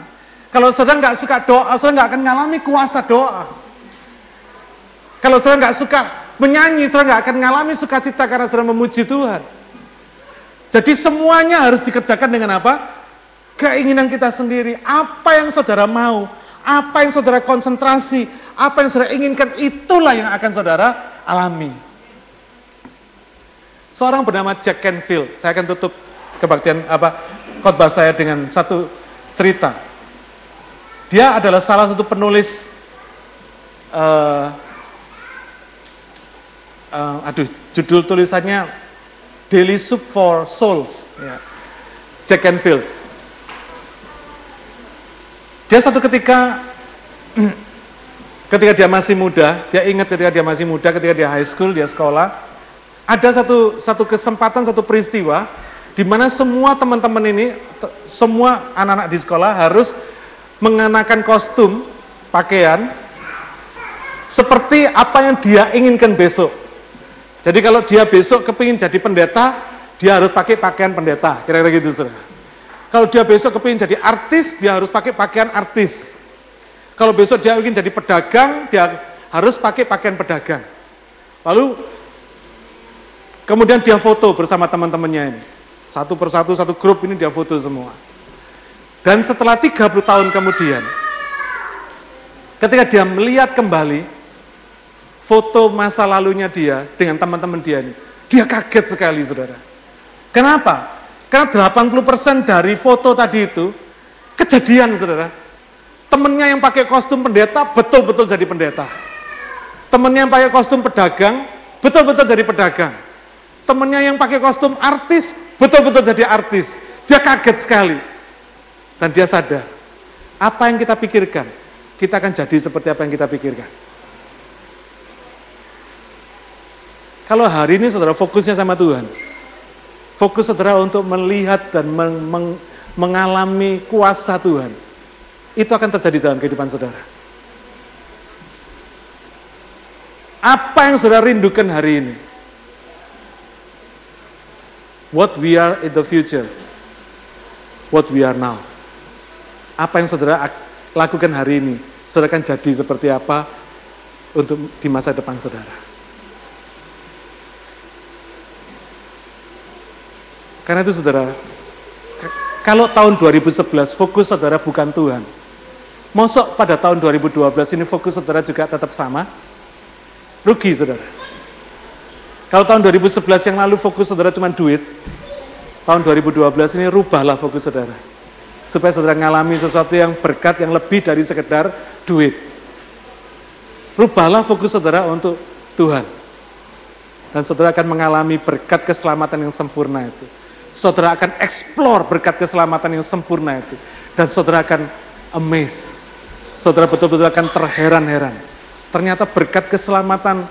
Kalau saudara nggak suka doa, saudara nggak akan mengalami kuasa doa. Kalau saudara nggak suka menyanyi, saudara nggak akan mengalami sukacita karena saudara memuji Tuhan. Jadi semuanya harus dikerjakan dengan apa? Keinginan kita sendiri. Apa yang saudara mau, apa yang saudara konsentrasi, apa yang saudara inginkan, itulah yang akan saudara alami. Seorang bernama Jack Canfield, saya akan tutup kebaktian apa khotbah saya dengan satu cerita. Dia adalah salah satu penulis, uh, uh, aduh, judul tulisannya Daily Soup for Souls, ya. Jack Canfield. Dia satu ketika, ketika dia masih muda, dia ingat ketika dia masih muda, ketika dia high school, dia sekolah, ada satu satu kesempatan, satu peristiwa, di mana semua teman-teman ini, semua anak-anak di sekolah harus mengenakan kostum, pakaian, seperti apa yang dia inginkan besok. Jadi kalau dia besok kepingin jadi pendeta, dia harus pakai pakaian pendeta, kira-kira gitu saudara. Kalau dia besok kepingin jadi artis, dia harus pakai pakaian artis. Kalau besok dia ingin jadi pedagang, dia harus pakai pakaian pedagang. Lalu kemudian dia foto bersama teman-temannya ini. Satu persatu, satu grup ini dia foto semua. Dan setelah 30 tahun kemudian, ketika dia melihat kembali foto masa lalunya dia dengan teman-teman dia ini, dia kaget sekali saudara. Kenapa? Karena 80% dari foto tadi itu kejadian saudara. Temennya yang pakai kostum pendeta betul-betul jadi pendeta. Temennya yang pakai kostum pedagang betul-betul jadi pedagang. Temennya yang pakai kostum artis betul-betul jadi artis. Dia kaget sekali dan dia sadar, apa yang kita pikirkan, kita akan jadi seperti apa yang kita pikirkan. Kalau hari ini saudara fokusnya sama Tuhan, Fokus saudara untuk melihat dan meng, meng, mengalami kuasa Tuhan. Itu akan terjadi dalam kehidupan saudara. Apa yang saudara rindukan hari ini? What we are in the future. What we are now. Apa yang saudara lakukan hari ini? Saudara akan jadi seperti apa untuk di masa depan saudara. Karena itu saudara, kalau tahun 2011 fokus saudara bukan Tuhan, mosok pada tahun 2012 ini fokus saudara juga tetap sama? Rugi saudara. Kalau tahun 2011 yang lalu fokus saudara cuma duit, tahun 2012 ini rubahlah fokus saudara. Supaya saudara mengalami sesuatu yang berkat yang lebih dari sekedar duit. Rubahlah fokus saudara untuk Tuhan. Dan saudara akan mengalami berkat keselamatan yang sempurna itu saudara akan explore berkat keselamatan yang sempurna itu. Dan saudara akan amazed. Saudara betul-betul akan terheran-heran. Ternyata berkat keselamatan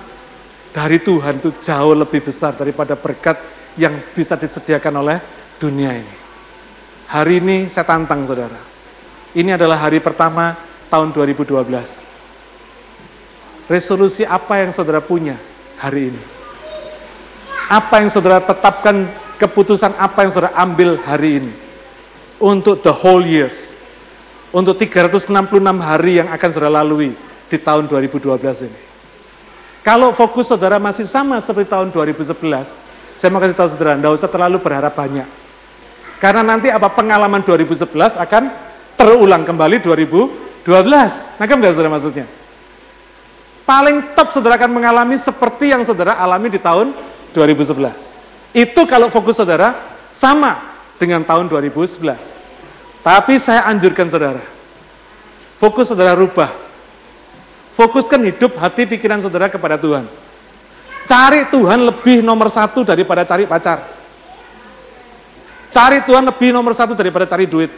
dari Tuhan itu jauh lebih besar daripada berkat yang bisa disediakan oleh dunia ini. Hari ini saya tantang saudara. Ini adalah hari pertama tahun 2012. Resolusi apa yang saudara punya hari ini? Apa yang saudara tetapkan keputusan apa yang saudara ambil hari ini untuk the whole years, untuk 366 hari yang akan saudara lalui di tahun 2012 ini. Kalau fokus saudara masih sama seperti tahun 2011, saya mau kasih tahu saudara, tidak usah terlalu berharap banyak. Karena nanti apa pengalaman 2011 akan terulang kembali 2012. Nah, kan enggak saudara maksudnya? Paling top saudara akan mengalami seperti yang saudara alami di tahun 2011. Itu kalau fokus saudara sama dengan tahun 2011. Tapi saya anjurkan saudara, fokus saudara rubah. Fokuskan hidup, hati, pikiran saudara kepada Tuhan. Cari Tuhan lebih nomor satu daripada cari pacar. Cari Tuhan lebih nomor satu daripada cari duit.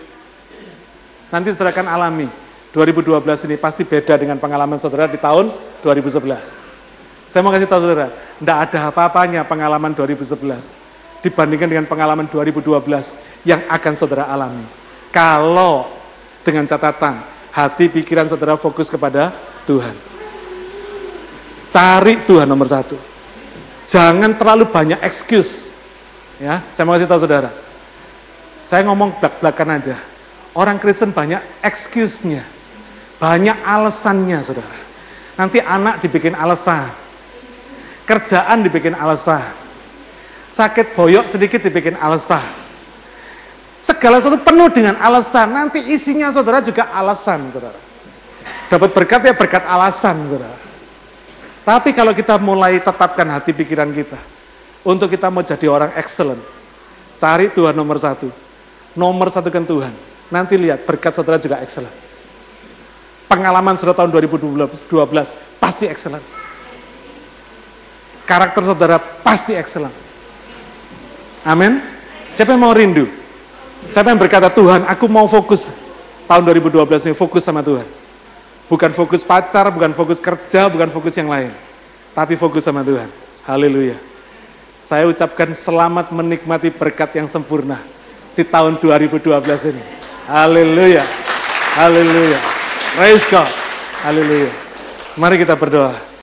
Nanti saudara akan alami. 2012 ini pasti beda dengan pengalaman saudara di tahun 2011. Saya mau kasih tahu saudara, tidak ada apa-apanya pengalaman 2011 dibandingkan dengan pengalaman 2012 yang akan saudara alami. Kalau dengan catatan, hati pikiran saudara fokus kepada Tuhan. Cari Tuhan nomor satu. Jangan terlalu banyak excuse. Ya, saya mau kasih tahu saudara. Saya ngomong belak-belakan aja. Orang Kristen banyak excuse-nya. Banyak alasannya, saudara. Nanti anak dibikin alasan Kerjaan dibikin alasan. Sakit boyok sedikit dibikin alasan. Segala sesuatu penuh dengan alasan. Nanti isinya saudara juga alasan, saudara. Dapat berkat ya berkat alasan, saudara. Tapi kalau kita mulai tetapkan hati pikiran kita, untuk kita mau jadi orang excellent, cari Tuhan nomor satu. Nomor satu kan Tuhan. Nanti lihat berkat saudara juga excellent. Pengalaman saudara tahun 2012 pasti excellent karakter saudara pasti excellent. Amin. Siapa yang mau rindu? Siapa yang berkata, Tuhan aku mau fokus tahun 2012 ini fokus sama Tuhan. Bukan fokus pacar, bukan fokus kerja, bukan fokus yang lain. Tapi fokus sama Tuhan. Haleluya. Saya ucapkan selamat menikmati berkat yang sempurna di tahun 2012 ini. Haleluya. Haleluya. Praise God. Haleluya. Mari kita berdoa.